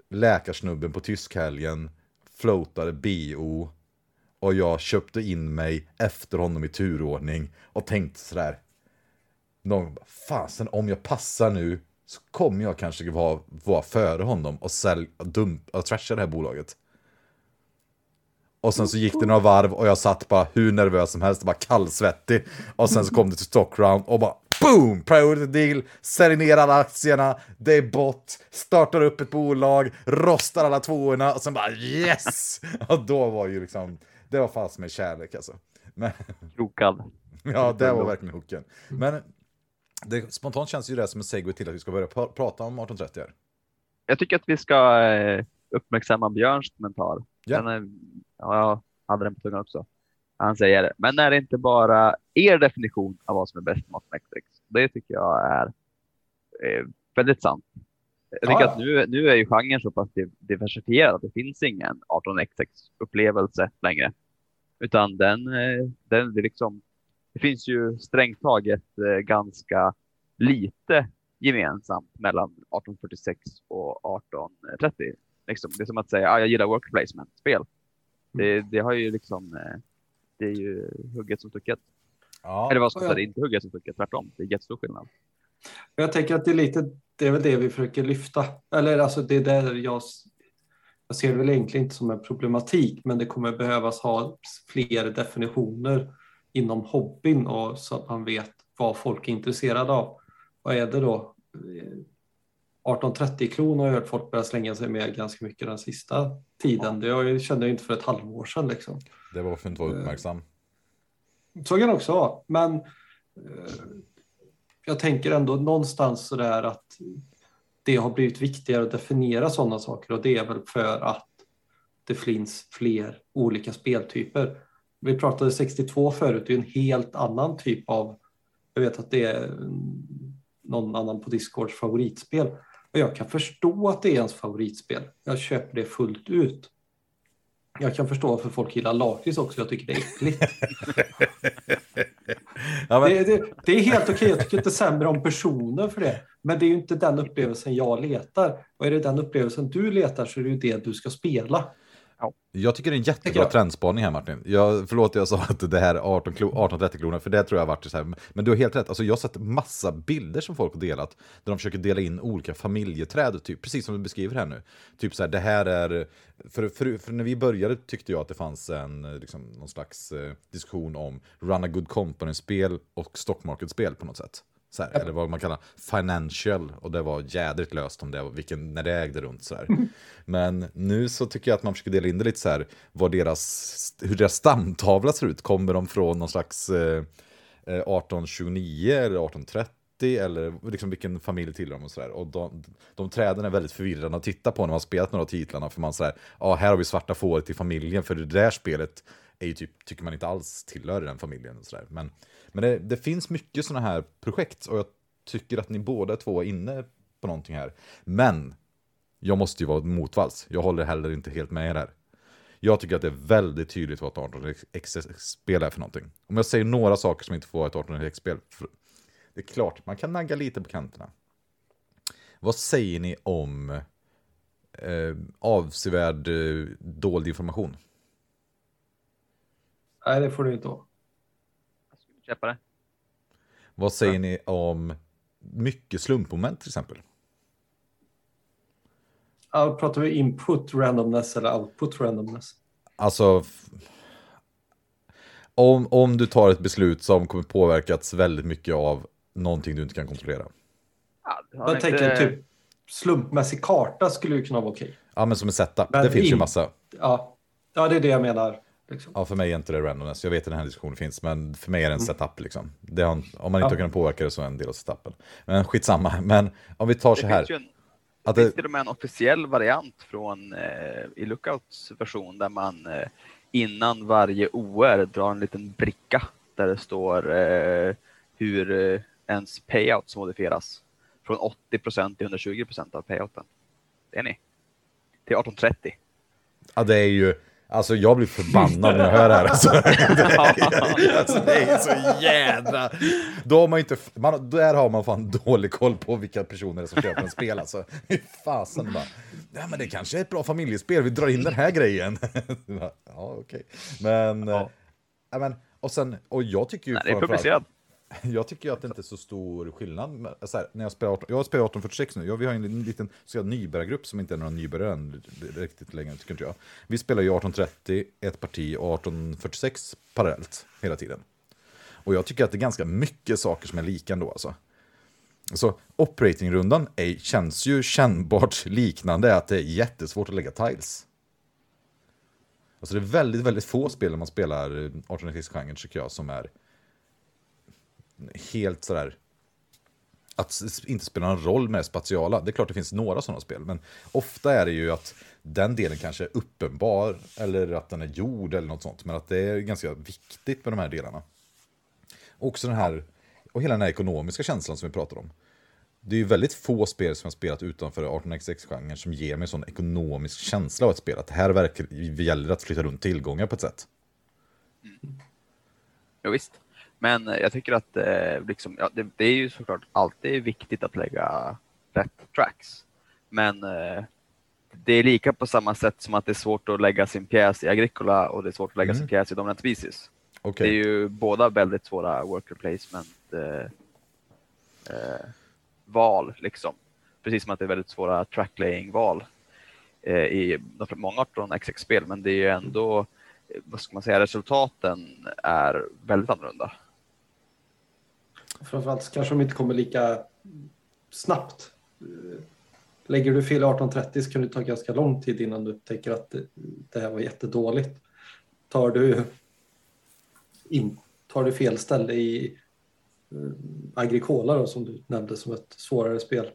läkarsnubben på tyskhelgen floatade BO och jag köpte in mig efter honom i turordning och tänkte sådär. Någon fasen om jag passar nu så kommer jag kanske vara, vara före honom och, sälj, och, dump, och trasha det här bolaget. Och sen så gick det några varv och jag satt bara hur nervös som helst, bara kallsvettig. Och sen så kom det till stockround och bara boom! Priority deal, säljer ner alla aktierna, det är bott, startar upp ett bolag, rostar alla tvåorna och sen bara yes! Och då var ju liksom, det var fast med kärlek alltså. Men, Krokad. Ja, det var verkligen hooken. Men det, spontant känns ju det som en segway till att vi ska börja prata om 1830 här. Jag tycker att vi ska eh, uppmärksamma Björns kommentar. Ja. Den ja, jag hade den på tungan också. Han säger, men är det inte bara er definition av vad som är bäst med Netflix? Det tycker jag är eh, väldigt sant. Jag tycker ja. att nu, nu är ju genren så pass diversifierad att det finns ingen 18xx upplevelse längre. Utan den, eh, den det liksom, det finns ju strängt taget eh, ganska lite gemensamt mellan 1846 och 1830 Liksom, det är som att säga, ah, jag gillar worker placement-spel. Det, det, har ju liksom, eh, det är ju hugget som stucket. Ja. Eller vad ska jag säga, det är inte hugget som stucket, tvärtom. Det är jättestor skillnad. Jag tänker att det är lite, det är väl det vi försöker lyfta. Eller alltså det är där jag, jag ser det väl egentligen inte som en problematik, men det kommer behövas ha fler definitioner inom hobbyn och så att man vet vad folk är intresserade av. Vad är det då? 1830 kronor har jag hört folk börja slänga sig med ganska mycket den sista tiden. Det jag kände jag inte för ett halvår sedan. Liksom. Det var för att inte vara uppmärksam. Så kan det också vara. Men eh, jag tänker ändå någonstans så där att det har blivit viktigare att definiera sådana saker och det är väl för att det finns fler olika speltyper. Vi pratade 62 förut, det är en helt annan typ av, jag vet att det är någon annan på Discords favoritspel. Och jag kan förstå att det är ens favoritspel. Jag köper det fullt ut. Jag kan förstå varför folk gillar lakrits också. Jag tycker det är äckligt. ja, men... det, det, det, är helt okej. Jag tycker inte sämre om personer för det. Men det är ju inte den upplevelsen jag letar. Och är det den upplevelsen du letar så är det ju det du ska spela. Ja. Jag tycker det är en jättebra trendspaning här Martin. Jag, förlåt jag sa att det här är 18, 18-30 kronor, för det tror jag har varit så här. Men du har helt rätt, alltså, jag har sett massa bilder som folk har delat, där de försöker dela in olika familjeträd, typ, precis som du beskriver här nu. Typ så här, det här är, för, för, för när vi började tyckte jag att det fanns en, liksom, någon slags eh, diskussion om Run a Good Company-spel och Stock Market-spel på något sätt. Så här, eller vad man kallar financial. Och det var jädrigt löst om det, vilken, när det ägde runt. Så här. Men nu så tycker jag att man försöker dela in det lite så här, vad deras, hur deras stamtavla ser ut. Kommer de från någon slags eh, 1829 eh, eller 1830? eller liksom vilken familj tillhör de och sådär. Och de, de träden är väldigt förvirrande att titta på när man spelat några av titlarna. För man säger, ja här har vi svarta fåret i familjen, för det där spelet är ju typ, tycker man inte alls tillhör den familjen. Och så där. Men men det, det finns mycket sådana här projekt och jag tycker att ni båda två är inne på någonting här. Men jag måste ju vara motvalls. Jag håller heller inte helt med er här. Jag tycker att det är väldigt tydligt vad ett 18XX-spel är för någonting. Om jag säger några saker som inte får ett 18XX-spel. Det är klart, man kan nagga lite på kanterna. Vad säger ni om eh, avsevärd eh, dold information? Nej, det får du inte ha köpa det. Vad säger ja. ni om mycket slumpmoment till exempel? Ja, pratar vi input randomness eller output randomness? Alltså, om, om du tar ett beslut som kommer påverkats väldigt mycket av någonting du inte kan kontrollera. Ja, jag inte... tänker typ slumpmässig karta skulle ju kunna vara okej. Ja, men som en setup. Men det finns in... ju massa. Ja. ja, det är det jag menar. Liksom. Ja, för mig är inte det randomness. Jag vet att den här diskussionen finns, men för mig är det en mm. setup. Liksom. Det har, om man inte ja. kunnat påverka det så är det en del av setupen. Men skitsamma. Men om vi tar så här. Det att det finns till och med en officiell variant från eh, i Lookouts version där man eh, innan varje OR drar en liten bricka där det står eh, hur eh, ens payouts modifieras från 80 procent till 120 procent av payouten. Det är ni. Till 1830. Ja, det är ju Alltså jag blir förbannad när jag hör det här. Alltså, alltså, det är så jävla... Då har man inte... Man, där har man fan dålig koll på vilka personer som köper en spel. Alltså. Fasen bara. Ja, men det kanske är ett bra familjespel. Vi drar in den här grejen. ja, okej. Okay. Men... Ja. Äh, men... Och sen... Och jag tycker ju... Nej, det är publicerat. Jag tycker att det inte är så stor skillnad. Så här, när jag, spelar 18, jag spelar 1846 nu. Ja, vi har en liten så nybörjargrupp som inte är några nybörjare än, riktigt längre, tycker inte jag. Vi spelar ju 1830, ett parti och 1846 parallellt hela tiden. Och jag tycker att det är ganska mycket saker som är lika ändå. Alltså. Så operating-rundan känns ju kännbart liknande att det är jättesvårt att lägga tiles. Alltså det är väldigt, väldigt få spel när man spelar eh, 1896-genren tycker jag som är helt sådär att inte spela någon roll med det spatiala. Det är klart det finns några sådana spel, men ofta är det ju att den delen kanske är uppenbar eller att den är gjord eller något sånt. Men att det är ganska viktigt med de här delarna. Också den här, och hela den här ekonomiska känslan som vi pratar om. Det är ju väldigt få spel som jag spelat utanför 18xx-genren som ger mig en sån ekonomisk känsla av ett spel. Att det här verkar, gäller att flytta runt tillgångar på ett sätt. Mm. Ja, visst. Men jag tycker att eh, liksom, ja, det, det, är ju såklart alltid viktigt att lägga rätt tracks. Men eh, det är lika på samma sätt som att det är svårt att lägga sin pjäs i Agricola och det är svårt att lägga mm. sin pjäs i Dominant Species. Okay. Det är ju båda väldigt svåra worker placement eh, eh, val liksom. Precis som att det är väldigt svåra tracklaying-val eh, i många 18 XX-spel, men det är ju ändå, vad ska man säga, resultaten är väldigt annorlunda. Framförallt kanske de inte kommer lika snabbt. Eh, lägger du fel 1830 så kan det ta ganska lång tid innan du upptäcker att det, här var jättedåligt. Tar du, in, tar du fel ställe i eh, Agricola då, som du nämnde som ett svårare spel.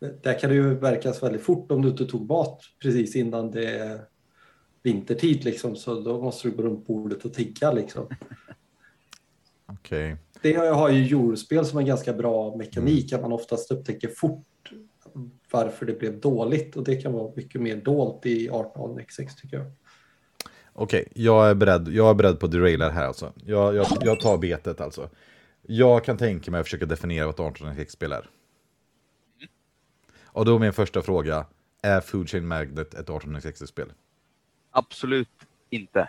Eh, där kan det ju verkas väldigt fort om du inte tog mat precis innan det är vintertid liksom, så då måste du gå runt bordet och tigga liksom. Okej. Okay. Det har ju Eurospel som en ganska bra mekanik, att man oftast upptäcker fort varför det blev dåligt och det kan vara mycket mer dolt i 18xx tycker jag. Okej, okay, jag, är beredd, jag är beredd på derailar här alltså. Jag, jag, jag tar betet alltså. Jag kan tänka mig att försöka definiera vad ett 18xx-spel är. Och då min första fråga, är Food Chain Magnet ett 18xx-spel? Absolut inte.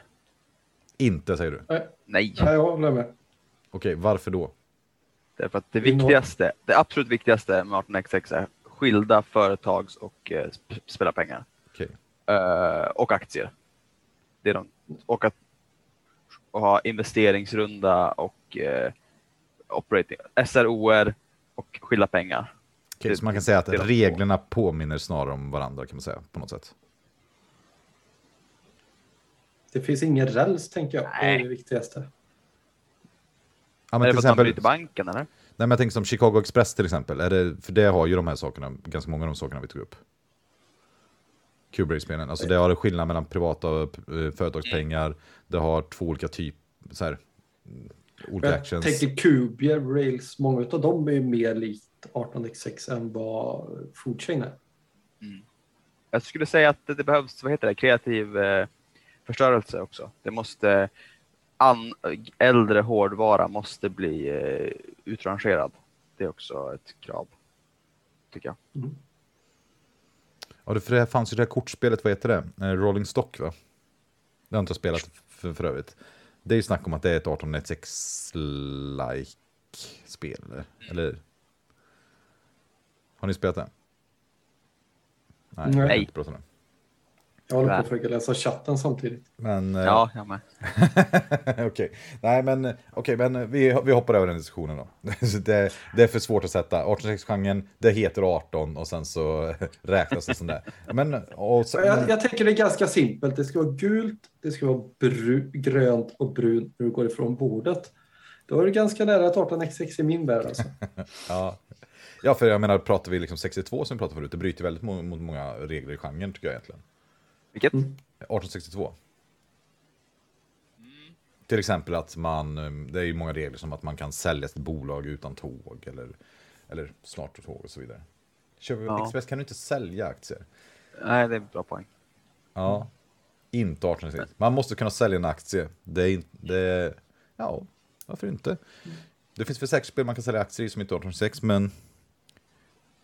Inte säger du? Nej. Nej. Nej jag håller med. Okej, varför då? Därför att det viktigaste, det absolut viktigaste med 18xx är skilda företags och eh, spelarpengar. Okay. Uh, och aktier. Det är de, och att och ha investeringsrunda och uh, operating, SROR och skilda pengar. Okay, det, så man kan säga att reglerna två. påminner snarare om varandra kan man säga på något sätt. Det finns ingen räls tänker jag. Nej. Det är det viktigaste. Ja, men är det för exempel... att man bryter banken eller? Nej, men jag tänker som Chicago Express till exempel. Är det, för det har ju de här sakerna, ganska många av de sakerna vi tog upp. Kubrick-spelen. Alltså det har en skillnad mellan privata och eh, företagspengar. Det har två olika typer, så här, olika jag actions. Jag tänker Kubier, Rails, många av dem är ju mer likt 18x6 än vad Foodchain är. Mm. Jag skulle säga att det behövs, vad heter det, kreativ eh, förstörelse också. Det måste an, äldre hårdvara måste bli eh, utrangerad. Det är också ett krav, tycker jag. Mm. Ja, för det fanns ju det här kortspelet, vad heter det? Eh, Rolling Stock, va? Det har inte spelat för, för övrigt. Det är ju snack om att det är ett 1896-like spel, eller? Mm. eller? Har ni spelat det? Nej. Nej. Jag håller på att försöka läsa chatten samtidigt. Men, eh, ja, jag med. Okej, okay. nej men, okay, men vi, vi hoppar över den diskussionen då. det, det är för svårt att sätta. 18-genren, det heter 18 och sen så räknas det som det. Men, och så, jag, jag tänker det är ganska simpelt. Det ska vara gult, det ska vara bru, grönt och brunt när du går ifrån bordet. Då är det ganska nära ett 18xx i min värld alltså. ja. ja, för jag menar, pratar vi liksom 62 som vi pratade förut, det bryter väldigt mot många regler i genren tycker jag egentligen. Vilket? 1862. Mm. Till exempel att man, det är ju många regler som att man kan sälja ett bolag utan tåg eller, eller snart tåg och så vidare. Kör ja. Express kan du inte sälja aktier. Nej, det är en bra poäng. Ja, inte 1866. Man måste kunna sälja en aktie. Det är inte, det ja, varför inte? Det finns väl säkert spel man kan sälja aktier i som inte är 1866, men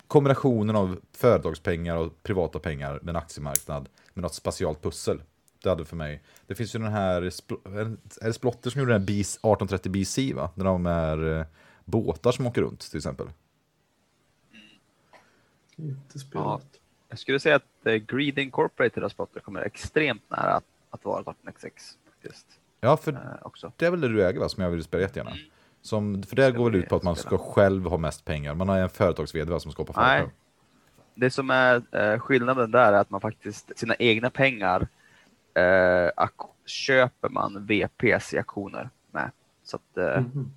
kombinationen av företagspengar och privata pengar med en aktiemarknad med något spatialt pussel. Det hade för mig. Det finns ju den här, är det Splotter som gjorde den här 1830 BC va? Där de är eh, båtar som åker runt till exempel. Inte spelat. Ja, jag skulle säga att uh, Greed Incorporated av Splotter kommer extremt nära att, att vara 18xx. Faktiskt. Ja, för också. det är väl det du äger va, som jag vill spela jättegärna. Mm. Som, för det går väl ut på att man ska själv ha mest pengar. Man har en företags som skapar företag. Nej, det som är eh, skillnaden där är att man faktiskt, sina egna pengar eh, köper man VPs i aktioner med. Så att, eh, mm.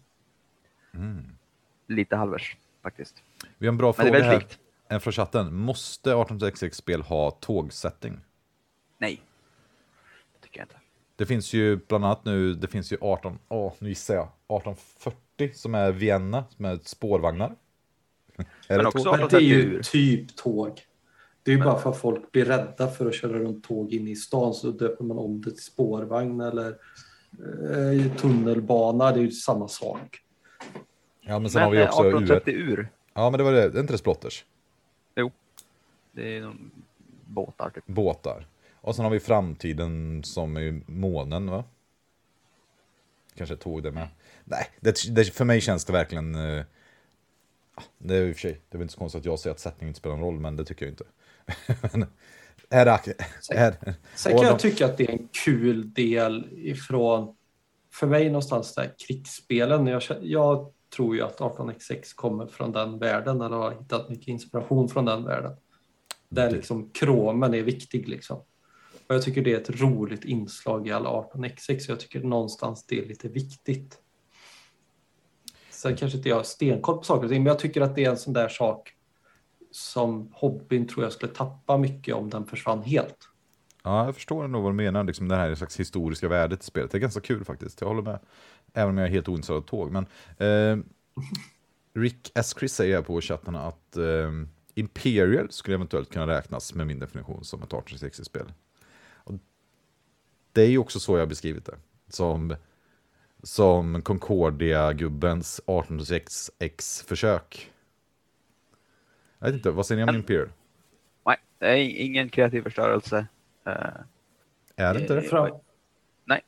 Mm. lite halvers faktiskt. Vi har en bra fråga här likt. En från chatten. Måste 1866-spel ha tågsättning? Nej, det tycker jag inte. Det finns ju bland annat nu, det finns ju 18, åh, nu gissar jag, 1840 som är Vienna, som är spårvagnar. Är men också men det är ju typ tåg. Det är ju bara för att folk blir rädda för att köra runt tåg in i stan så döper man om det till spårvagn eller eh, tunnelbana. Det är ju samma sak. Ja, men sen men, har vi också ur. ur. Ja, men det var det. Det är inte det Splotters? Jo. Det är någon båtar. Typ. Båtar. Och sen har vi framtiden som är månen va? Kanske tåg det med. Nej, det, det, för mig känns det verkligen... Uh, det är i och för sig, det är väl inte så konstigt att jag säger att sättningen inte spelar någon roll, men det tycker jag inte. är, är, Sen kan jag tycka att det är en kul del ifrån, för mig någonstans där krigsspelen. Jag, jag tror ju att 18x6 kommer från den världen, eller har hittat mycket inspiration från den världen. Där liksom kromen är viktig liksom. Och jag tycker det är ett roligt inslag i alla 18x6, så jag tycker någonstans det är lite viktigt. Sen kanske inte jag har stenkoll på saker och ting, men jag tycker att det är en sån där sak som hobbyn tror jag skulle tappa mycket om den försvann helt. Ja, jag förstår nog vad du menar, liksom det här slags historiska värdet i spelet. Det är ganska kul faktiskt, jag håller med. Även om jag är helt ointresserad av tåg. Men eh, Rick S. Chris säger på chatten att eh, Imperial skulle eventuellt kunna räknas med min definition som ett 1860-spel. Det är ju också så jag har beskrivit det. Som, som Concordia-gubbens 1806X-försök. Jag vet inte, vad säger ni om Imperial? Nej, det är ingen kreativ förstörelse. Uh, är det inte det? Fram... Nej.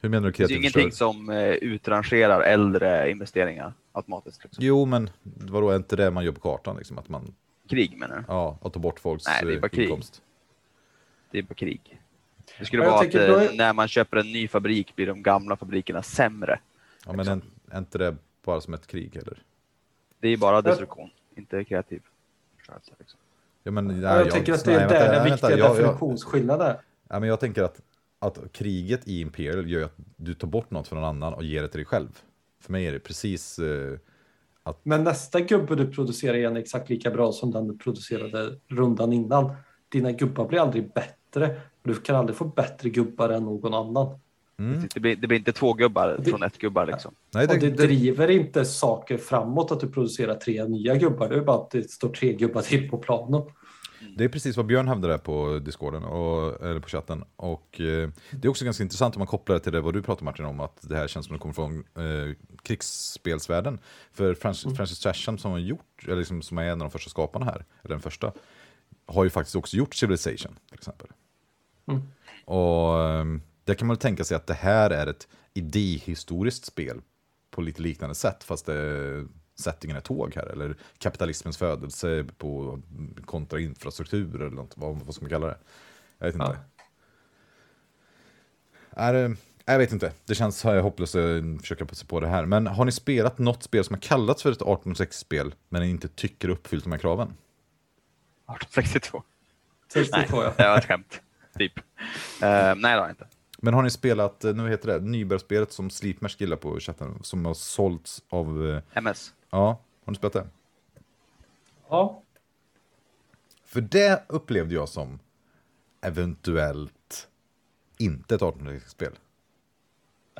Hur menar du kreativ förstörelse? Det är ingenting som uh, utrangerar äldre investeringar automatiskt. Liksom. Jo, men vadå, är inte det man gör på kartan? Liksom, att man... Krig menar du? Ja, att ta bort folks Nej, det är bara eh, inkomst. Krig. Det är bara krig. Det skulle vara att är... när man köper en ny fabrik blir de gamla fabrikerna sämre. Ja, men är, inte det bara som ett krig eller? Det är bara destruktion, jag... inte kreativ förstörelse. Liksom. Ja, men, nej, jag, jag tänker att det är nej, där den viktiga jag, definitionsskillnaden Ja, men jag tänker att, att kriget i Imperial gör att du tar bort något från någon annan och ger det till dig själv. För mig är det precis uh, att... Men nästa gubbe du producerar är exakt lika bra som den du producerade rundan innan. Dina gubbar blir aldrig bättre. Du kan aldrig få bättre gubbar än någon annan. Mm. Det, blir, det, blir, inte två gubbar det, från ett gubbar liksom. Nej, det, och det, driver inte saker framåt att du producerar tre nya gubbar. Det är bara att det står tre gubbar till på planen. Det är precis vad Björn hävdade på discorden och eller på chatten. Och eh, det är också ganska intressant om man kopplar det till det vad du pratar Martin om, att det här känns som att det kommer från eh, krigsspelsvärlden. För Francis, mm. Francis Trasham som har gjort, eller liksom, som är en av de första skaparna här, eller den första, har ju faktiskt också gjort Civilization till exempel. Mm. Och um, där kan man tänka sig att det här är ett idéhistoriskt spel på lite liknande sätt, fast det, settingen är tåg här, eller kapitalismens födelse på kontra infrastruktur eller något, vad, vad ska man kalla det? Jag vet inte. Ja. Är, jag vet inte, det känns hopplöst att försöka på sig på det här. Men har ni spelat något spel som har kallats för ett 1806-spel, men ni inte tycker uppfyllt de här kraven? 1862. 62, ja. Det var ett skämt. Typ. Uh, nej, det har jag inte. Men har ni spelat, eh, nu heter det, nybörjarspelet som Sleepmash gillar på chatten, som har sålts av... Eh, MS. Ja, har ni spelat det? Ja. För det upplevde jag som eventuellt inte ett 18-spel.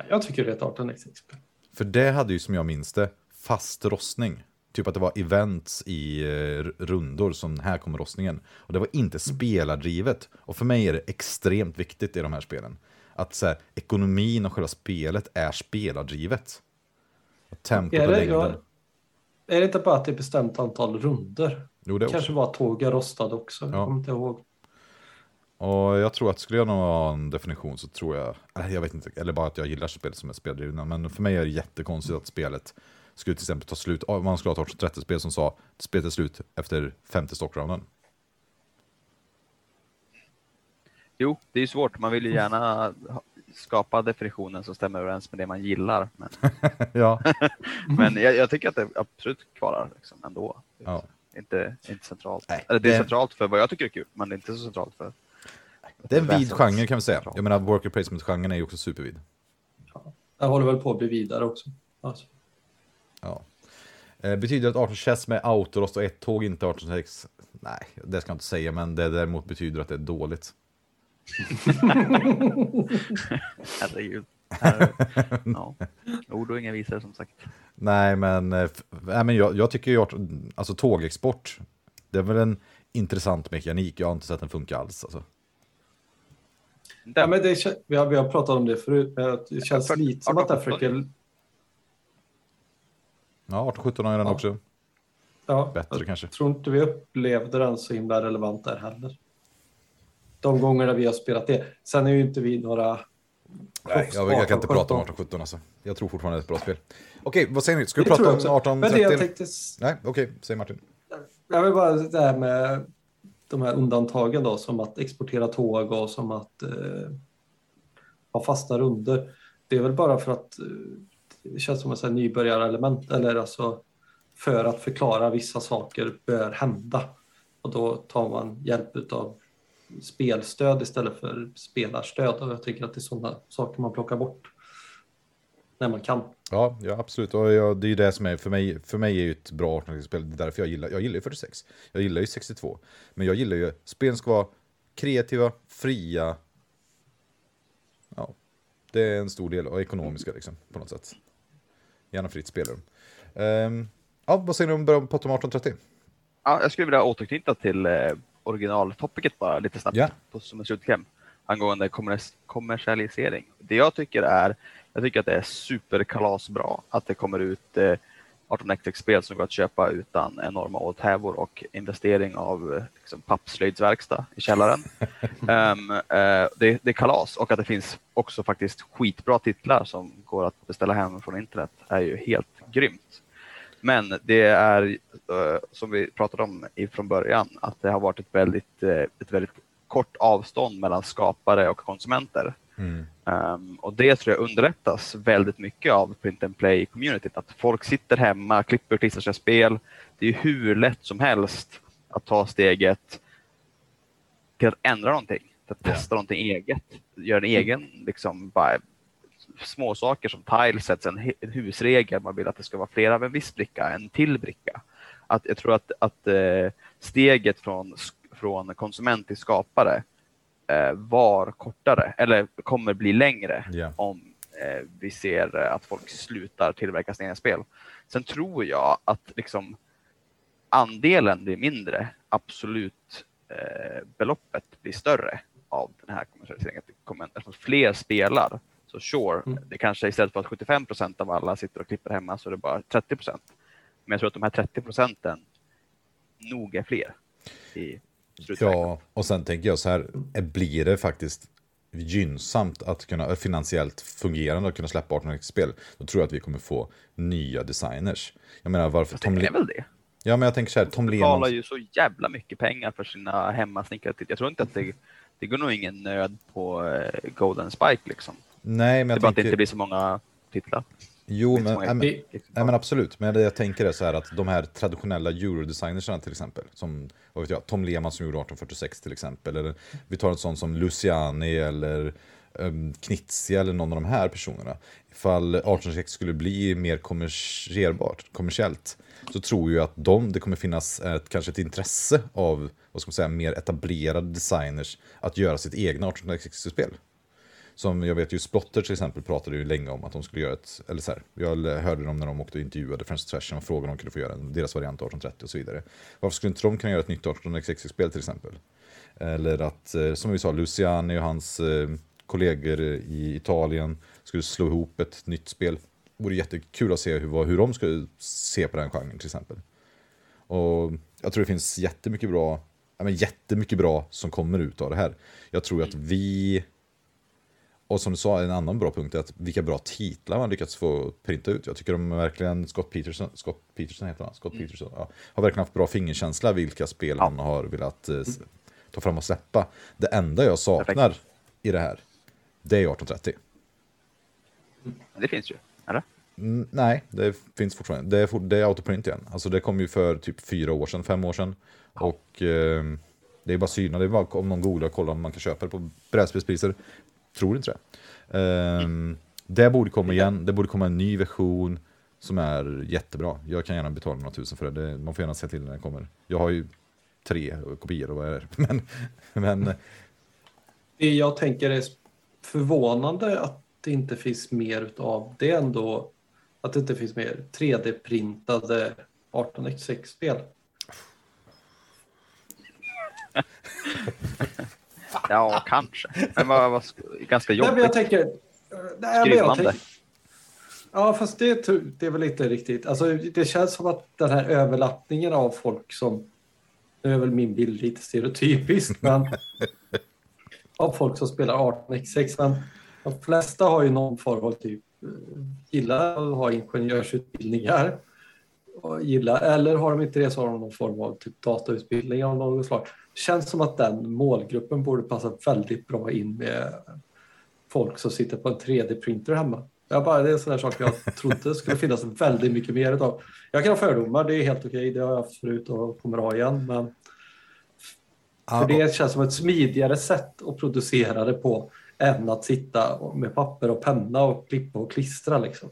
Jag tycker det är ett 18-spel. För det hade ju som jag minns det fast rostning. Typ att det var events i eh, rundor som här kommer rostningen. Och det var inte mm. spelardrivet. Och för mig är det extremt viktigt i de här spelen. Att så här, ekonomin och själva spelet är spelardrivet. Och tempot och längden. Jag, är det inte bara att det är bestämt antal runder? Jo, det kanske var att är rostade också. Jag kommer inte ihåg. Och jag tror att skulle jag ha en definition så tror jag, jag vet inte, eller bara att jag gillar spel som är speldrivna, men för mig är det jättekonstigt att spelet skulle till exempel ta slut, om man skulle ha ett 30-spel som sa spelet är slut efter femte stockrounden. Jo, det är ju svårt. Man vill ju gärna skapa definitionen som stämmer överens med det man gillar. Men, ja. men jag, jag, tycker att det absolut kvarar liksom ändå. Ja. Inte, inte centralt. Nej, Eller det är det... centralt för vad jag tycker är kul, men det är inte så centralt för... Det är en vid genre kan vi säga. Jag menar, worker placement-genren är ju också supervid. Ja. Jag håller väl på att bli vidare också. Alltså. Ja. Eh, betyder att 18 chess med autorost och ett tåg inte 1806? Nej, det ska jag inte säga, men det däremot betyder att det är dåligt. Herregud. ja. Ord och inga visor som sagt. Nej, men, äh, men jag, jag tycker ju alltså tågexport, det är väl en intressant mekanik. Jag har inte sett den funka alls. Alltså. Ja, men det, vi, har, vi har pratat om det förut, men det känns lite som att det försöker Ja, 18-17 har den ja. också. Ja, Bättre jag kanske. tror inte vi upplevde den så himla relevant där heller. de gångerna vi har spelat det. Sen är ju inte vi några Nej, jag, jag kan inte prata om 1817 alltså. Jag tror fortfarande det är ett bra spel. Okej, vad säger ni? Ska vi det prata om 1830? Tänkte... Nej, okej, säg Martin. Jag vill bara det här med de här undantagen då, som att exportera tåg och som att eh, ha fasta runder. Det är väl bara för att eh, det känns som ett nybörjarelement eller alltså för att förklara vissa saker bör hända. Och då tar man hjälp av spelstöd istället för spelarstöd och jag tycker att det är sådana saker man plockar bort när man kan. Ja, ja absolut. Och jag, det är ju det som är, för mig, för mig är ju ett bra 18-spel, det är därför jag gillar, jag gillar ju 46. Jag gillar ju 62. Men jag gillar ju, spelen ska vara kreativa, fria. Ja, det är en stor del, och ekonomiska liksom, på något sätt. Gärna fritt spelrum. Um, ja, vad säger du om Potom 1830? Ja, jag skulle vilja återknyta till eh, originaltopicet bara lite snabbt yeah. på, som en slutkläm angående kommersialisering. Det jag tycker är, jag tycker att det är superkalasbra att det kommer ut eh, 18xx-spel som går att köpa utan enorma åthävor och investering av liksom, pappslöjdsverkstad i källaren. um, uh, det, det, är kalas och att det finns också faktiskt skitbra titlar som går att beställa hem från internet är ju helt grymt. Men det är uh, som vi pratade om från början att det har varit ett väldigt, uh, ett väldigt kort avstånd mellan skapare och konsumenter. Mm. Um, och det tror jag underlättas väldigt mycket av print and play-communityt. Att folk sitter hemma, klipper och klistrar sina spel. Det är hur lätt som helst att ta steget till att ändra någonting, till att testa någonting eget, göra en egen liksom, bara, små saker som tilesets, en, en husregel, man vill att det ska vara flera av en viss bricka, en till bricka. Att, jag tror att, att eh, steget från, från konsument till skapare var kortare eller kommer bli längre yeah. om eh, vi ser att folk slutar tillverka sina spel. Sen tror jag att liksom andelen blir mindre, absolut eh, beloppet blir större av den här kommersialiseringen. Eftersom fler spelar. Så sure, mm. det kanske istället för att 75 procent av alla sitter och klipper hemma så är det bara 30 procent. Men jag tror att de här 30 procenten nog är fler i Ja, och sen tänker jag så här, blir det faktiskt gynnsamt att kunna finansiellt fungerande att kunna släppa 18-spel, då tror jag att vi kommer få nya designers. Jag menar varför Tom det är väl det? Ja, men jag tänker så här, Tom Lehmann... betalar ju så jävla mycket pengar för sina hemmasnickrade Jag tror inte att det, det går nog ingen nöd på eh, Golden Spike liksom. Nej, men jag det är bara att det inte blir så många titlar. Jo, men, men, nej, men absolut. Men det jag tänker är så här att de här traditionella eurodesignersarna till exempel, som vad vet jag, Tom Lehmann som gjorde 1846 till exempel, eller vi tar en sån som Luciani eller um, Knizia eller någon av de här personerna. Ifall 1846 skulle bli mer kommerserbart, kommersiellt, så tror jag att de, det kommer finnas ett, kanske ett intresse av vad ska man säga, mer etablerade designers att göra sitt egna 1860-spel. Som jag vet ju Splotter till exempel pratade ju länge om att de skulle göra ett, eller så här, jag hörde dem när de åkte och intervjuade Friends Trash och frågade om de kunde få göra en, deras variant 1830 och så vidare. Varför skulle inte de kunna göra ett nytt 1860-spel till exempel? Eller att, eh, som vi sa, Luciani och hans eh, kollegor i Italien skulle slå ihop ett nytt spel. Det vore jättekul att se hur, hur de skulle se på den genren till exempel. Och jag tror det finns jättemycket bra, ja, men jättemycket bra som kommer ut av det här. Jag tror att vi och som du sa, en annan bra punkt är att vilka bra titlar man lyckats få printa ut. Jag tycker de verkligen, Scott Peterson, Scott Peterson heter han, Scott mm. Peterson, ja, har verkligen haft bra fingerkänsla vilka spel ja. han har velat eh, ta fram och släppa. Det enda jag saknar Perfekt. i det här, det är 1830. Det finns ju, eller? Mm, nej, det finns fortfarande. Det är, for, det är autoprint igen. Alltså det kom ju för typ fyra år sedan, fem år sedan. Ja. Och eh, det är bara syna, det är bara om någon googlar och kollar om man kan köpa det på brädspelspriser. Tror inte det. Um, det borde komma igen, det borde komma en ny version som är jättebra. Jag kan gärna betala några tusen för det. det man får gärna se till när den kommer. Jag har ju tre kopior och vad är det men, men... Det jag tänker är förvånande att det inte finns mer av det ändå. Att det inte finns mer 3D-printade 18x6-spel. Ja, kanske. Men vad, vad, ganska jobbigt. Nej, jag tänker... Nej, Skrivande. Jag tänker, ja, fast det, det är väl inte riktigt. Alltså, det känns som att den här överlappningen av folk som... Nu är väl min bild lite stereotypisk, men... av folk som spelar 18x6. Men de flesta har ju någon form av typ eh, gillar att ha ingenjörsutbildningar. Gillar, eller har de inte det så har de någon form av typ datautbildning av något slag. Känns som att den målgruppen borde passa väldigt bra in med folk som sitter på en 3D-printer hemma. Jag bara, det är en sån där sak jag trodde skulle finnas väldigt mycket mer av. Jag kan ha fördomar, det är helt okej, det har jag haft förut och kommer ha igen. Men för det känns som ett smidigare sätt att producera det på än att sitta med papper och penna och klippa och klistra. Liksom.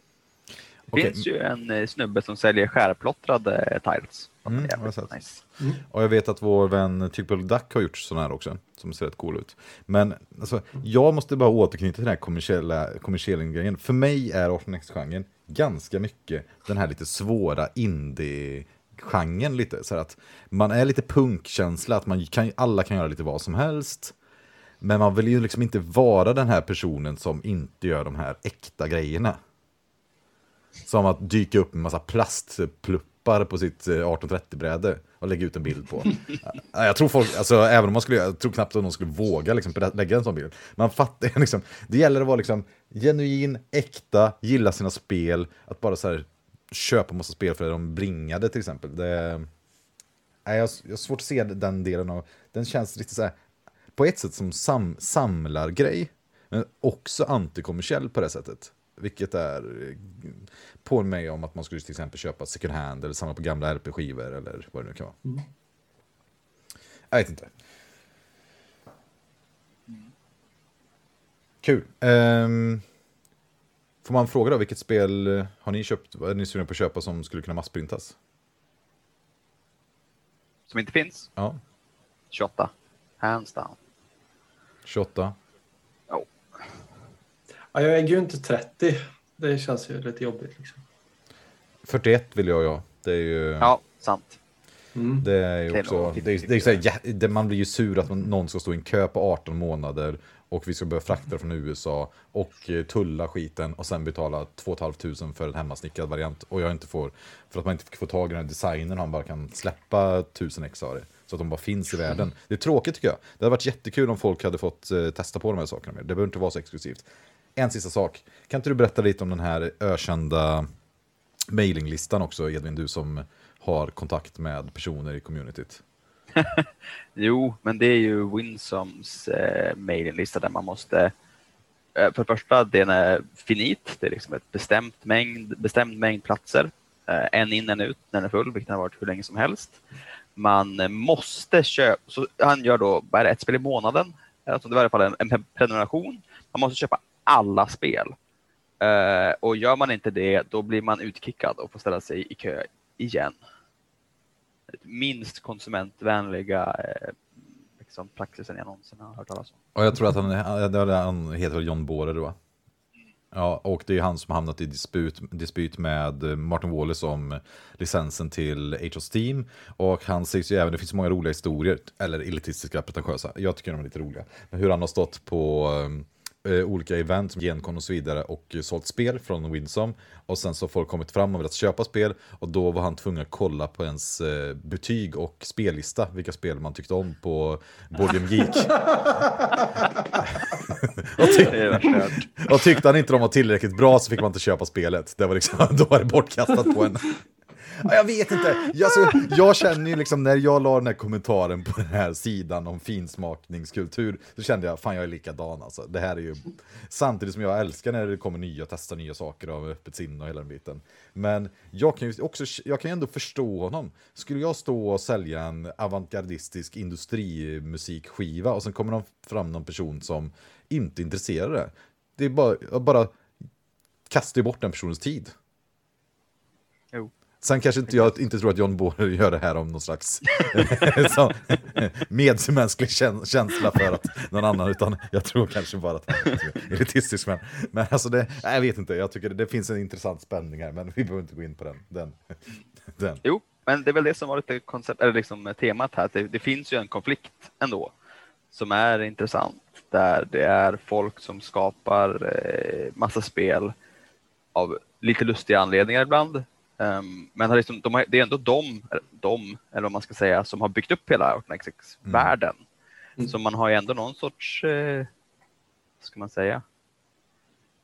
Det finns ju en eh, snubbe som säljer skärplottrade tiles. Mm, jag nice. mm. Och jag vet att vår vän Typical Duck har gjort sådana här också, som ser rätt cool ut. Men alltså, jag måste bara återknyta till den här kommersiella, kommersiella grejen. För mig är 18x-genren ganska mycket den här lite svåra indie genren lite. Så att man är lite punkkänsla, att man kan, alla kan göra lite vad som helst. Men man vill ju liksom inte vara den här personen som inte gör de här äkta grejerna. Som att dyka upp med en massa plastpluppar på sitt eh, 1830-bräde och lägga ut en bild på. jag tror folk, alltså även om man skulle, jag tror knappt att någon skulle våga liksom, lägga en sån bild. Man fattar liksom, det gäller att vara liksom genuin, äkta, gilla sina spel, att bara så här köpa massa spel för att de bringade till exempel. Det, jag, jag har svårt att se den delen av, den känns lite så här, på ett sätt som sam, samlargrej, men också antikommersiell på det sättet. Vilket är eh, på mig om att man skulle till exempel köpa second hand eller samla på gamla RP-skivor eller vad det nu kan vara. Mm. Jag vet inte. Kul. Um, får man fråga då, vilket spel har ni köpt, vad är ni sugna på att köpa som skulle kunna massprintas? Som inte finns? Ja. 28. Hands down. 28. Ja, jag äger ju inte 30. Det känns ju lite jobbigt. Liksom. 41 vill jag ja. Det är ju... Ja, sant. Mm. Det är ju också... Det är, det är så här, ja, man blir ju sur att någon ska stå i en kö på 18 månader och vi ska börja frakta från USA och eh, tulla skiten och sen betala 2 500 för en hemmasnickrad variant och jag inte får, för att man inte får tag i den här designen han bara kan släppa 1000 ex av det. Så att de bara finns i världen. Det är tråkigt tycker jag. Det hade varit jättekul om folk hade fått eh, testa på de här sakerna mer. Det behöver inte vara så exklusivt. En sista sak. Kan inte du berätta lite om den här ökända mailinglistan också, Edvin, du som har kontakt med personer i communityt? jo, men det är ju Winsoms eh, mailinglista där man måste eh, för det första, den är eh, finit. Det är liksom ett bestämt mängd, bestämd mängd platser. Eh, en in, en ut, den är full, vilket den har varit hur länge som helst man eh, måste köpa, så han gör då, vad är det, ett spel i månaden? Alltså det var i alla fall en, en prenumeration. Man måste köpa alla spel. Uh, och gör man inte det, då blir man utkickad och får ställa sig i kö igen. Minst konsumentvänliga uh, liksom praxisen jag någonsin har hört talas om. Och jag tror att han, han heter John Båre då. Ja, och det är han som hamnat i disput, dispyt med Martin Wallace om licensen till Age of Steam. Och han sägs ju även, det finns många roliga historier, eller elitistiska, pretentiösa, jag tycker de är lite roliga. Men hur han har stått på ehm, eh, olika event som Gencon och så vidare och sålt spel från Winsome. Och sen så har folk kommit fram och velat köpa spel och då var han tvungen att kolla på ens eh, betyg och spellista, vilka spel man tyckte om på Boardgame Geek. och, ty och tyckte han inte de var tillräckligt bra så fick man inte köpa spelet. Det var liksom, då var det bortkastat på en. Jag vet inte. Jag, så, jag känner ju liksom när jag la den här kommentaren på den här sidan om finsmakningskultur så kände jag fan jag är likadan alltså. Det här är ju samtidigt som jag älskar när det kommer nya, testa nya saker av öppet sinne och hela den biten. Men jag kan ju också, jag kan ju ändå förstå honom. Skulle jag stå och sälja en avantgardistisk industrimusikskiva och sen kommer de fram någon person som inte är intresserad av det. Det är bara, bara kastar bort den personens tid. Sen kanske inte jag inte tror att John Bohrer gör det här om någon slags medmänsklig känsla för att någon annan, utan jag tror kanske bara att han är elitistisk. Men, men alltså det, jag vet inte, jag tycker det, det, finns en intressant spänning här, men vi behöver inte gå in på den. den, den. Jo, men det är väl det som var lite koncept, eller liksom temat här, det, det finns ju en konflikt ändå som är intressant, där det är folk som skapar eh, massa spel av lite lustiga anledningar ibland, Um, men liksom, de det är ändå de, de, eller vad man ska säga, som har byggt upp hela OpenXX-världen. Mm. Mm. Så man har ju ändå någon sorts, eh, vad ska man säga,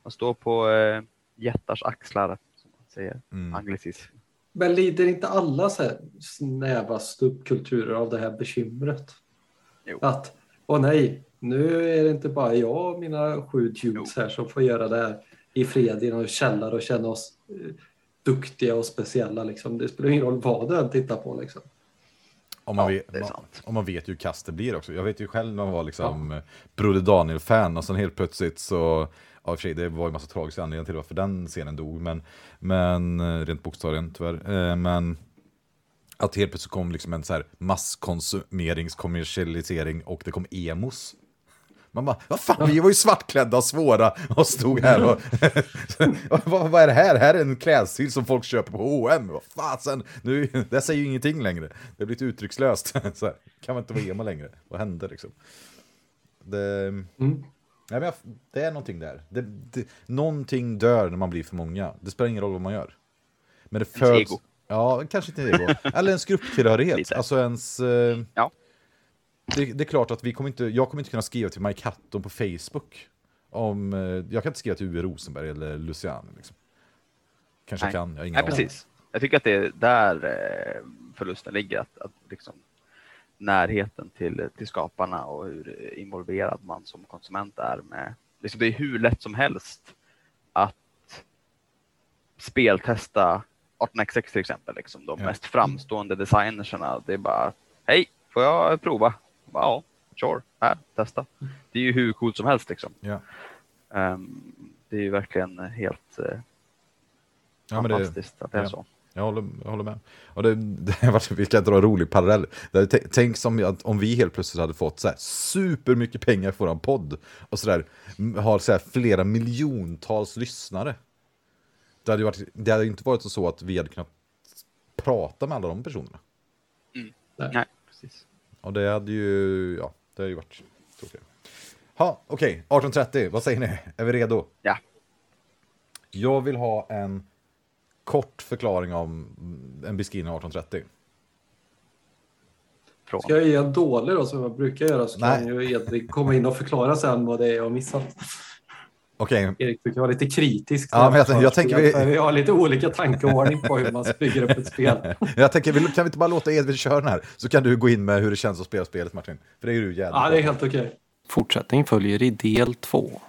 man står på eh, jättars axlar, som man säger, mm. anglicism. Men lider inte alla så här snäva subkulturer av det här bekymret? Jo. Att, åh nej, nu är det inte bara jag och mina sju dudes här som får göra det här i fred i någon källare och känna oss eh, duktiga och speciella. Liksom. Det spelar ingen roll vad du än tittar på. Liksom. Om man, ja, vet, om man vet hur kast det blir också. Jag vet ju själv när man var liksom ja. Broder Daniel-fan och sen helt plötsligt så Ja, för sig, det var ju massa tragiska anledningar till varför den scenen dog, men, men eh, rent bokstavligen tyvärr. Eh, men att helt plötsligt kom liksom en så här masskonsumeringskommersialisering och det kom emos. Man bara, vad fan, vi var ju svartklädda och svåra och stod här och... vad, vad, är det här? Här är en klädstil som folk köper på H&M. Vad fasen, nu, det säger ju ingenting längre. Det har blivit uttryckslöst. så här, kan man inte vara emo längre? Vad hände liksom? Det... Mm. Nej, men det är någonting där. Det, det, någonting dör när man blir för många. Det spelar ingen roll vad man gör. Men det föds... Ego. Ja, kanske inte ego. Eller ens grupptillhörighet. alltså ens... Eh... Ja. Det, det, är klart att vi kommer inte, jag kommer inte kunna skriva till Mike Hatton på Facebook. Om, eh, jag kan inte skriva till Uwe Rosenberg eller Luciano. Liksom. Kanske Nej. kan, jag har ingen Nej, precis. Jag tycker att det är där eh, förlusten ligger. Att, att liksom, närheten till, till skaparna och hur involverad man som konsument är med. Liksom det är hur lätt som helst att speltesta 18xx till exempel, liksom de ja. mest framstående designerserna. Det är bara, hej, får jag prova? Ja, sure, här, testa. Det är ju hur coolt som helst liksom. Ja. Um, det är ju verkligen helt uh, ja, fantastiskt det, att det är så. Jag håller, jag håller med. Och det, det, vi kan dra en rolig parallell. Tänk som att om vi helt plötsligt hade fått så här supermycket pengar för vår podd och så där, har så här flera miljontals lyssnare. Det hade, varit, det hade inte varit så att vi hade kunnat prata med alla de personerna. Mm. Nej. precis. Och det hade ju, ja, det hade ju varit tråkigt. Ja, okej, okay. 18.30, vad säger ni? Är vi redo? Ja. Jag vill ha en kort förklaring om en beskrivning av 1830. Från. Ska jag ge en dålig då som jag brukar göra så Nej. kan ju Edvin komma in och förklara sen vad det är jag har missat. Okej. Okay. Erik brukar vara lite kritisk. Ja, men jag, jag tänker vi... vi har lite olika tankeordning på hur man bygger upp ett spel. jag tänker, kan vi inte bara låta Edvin köra den här? Så kan du gå in med hur det känns att spela spelet Martin. För det är ju jävligt Ja, det är helt okej. Okay. Fortsättning följer i del två.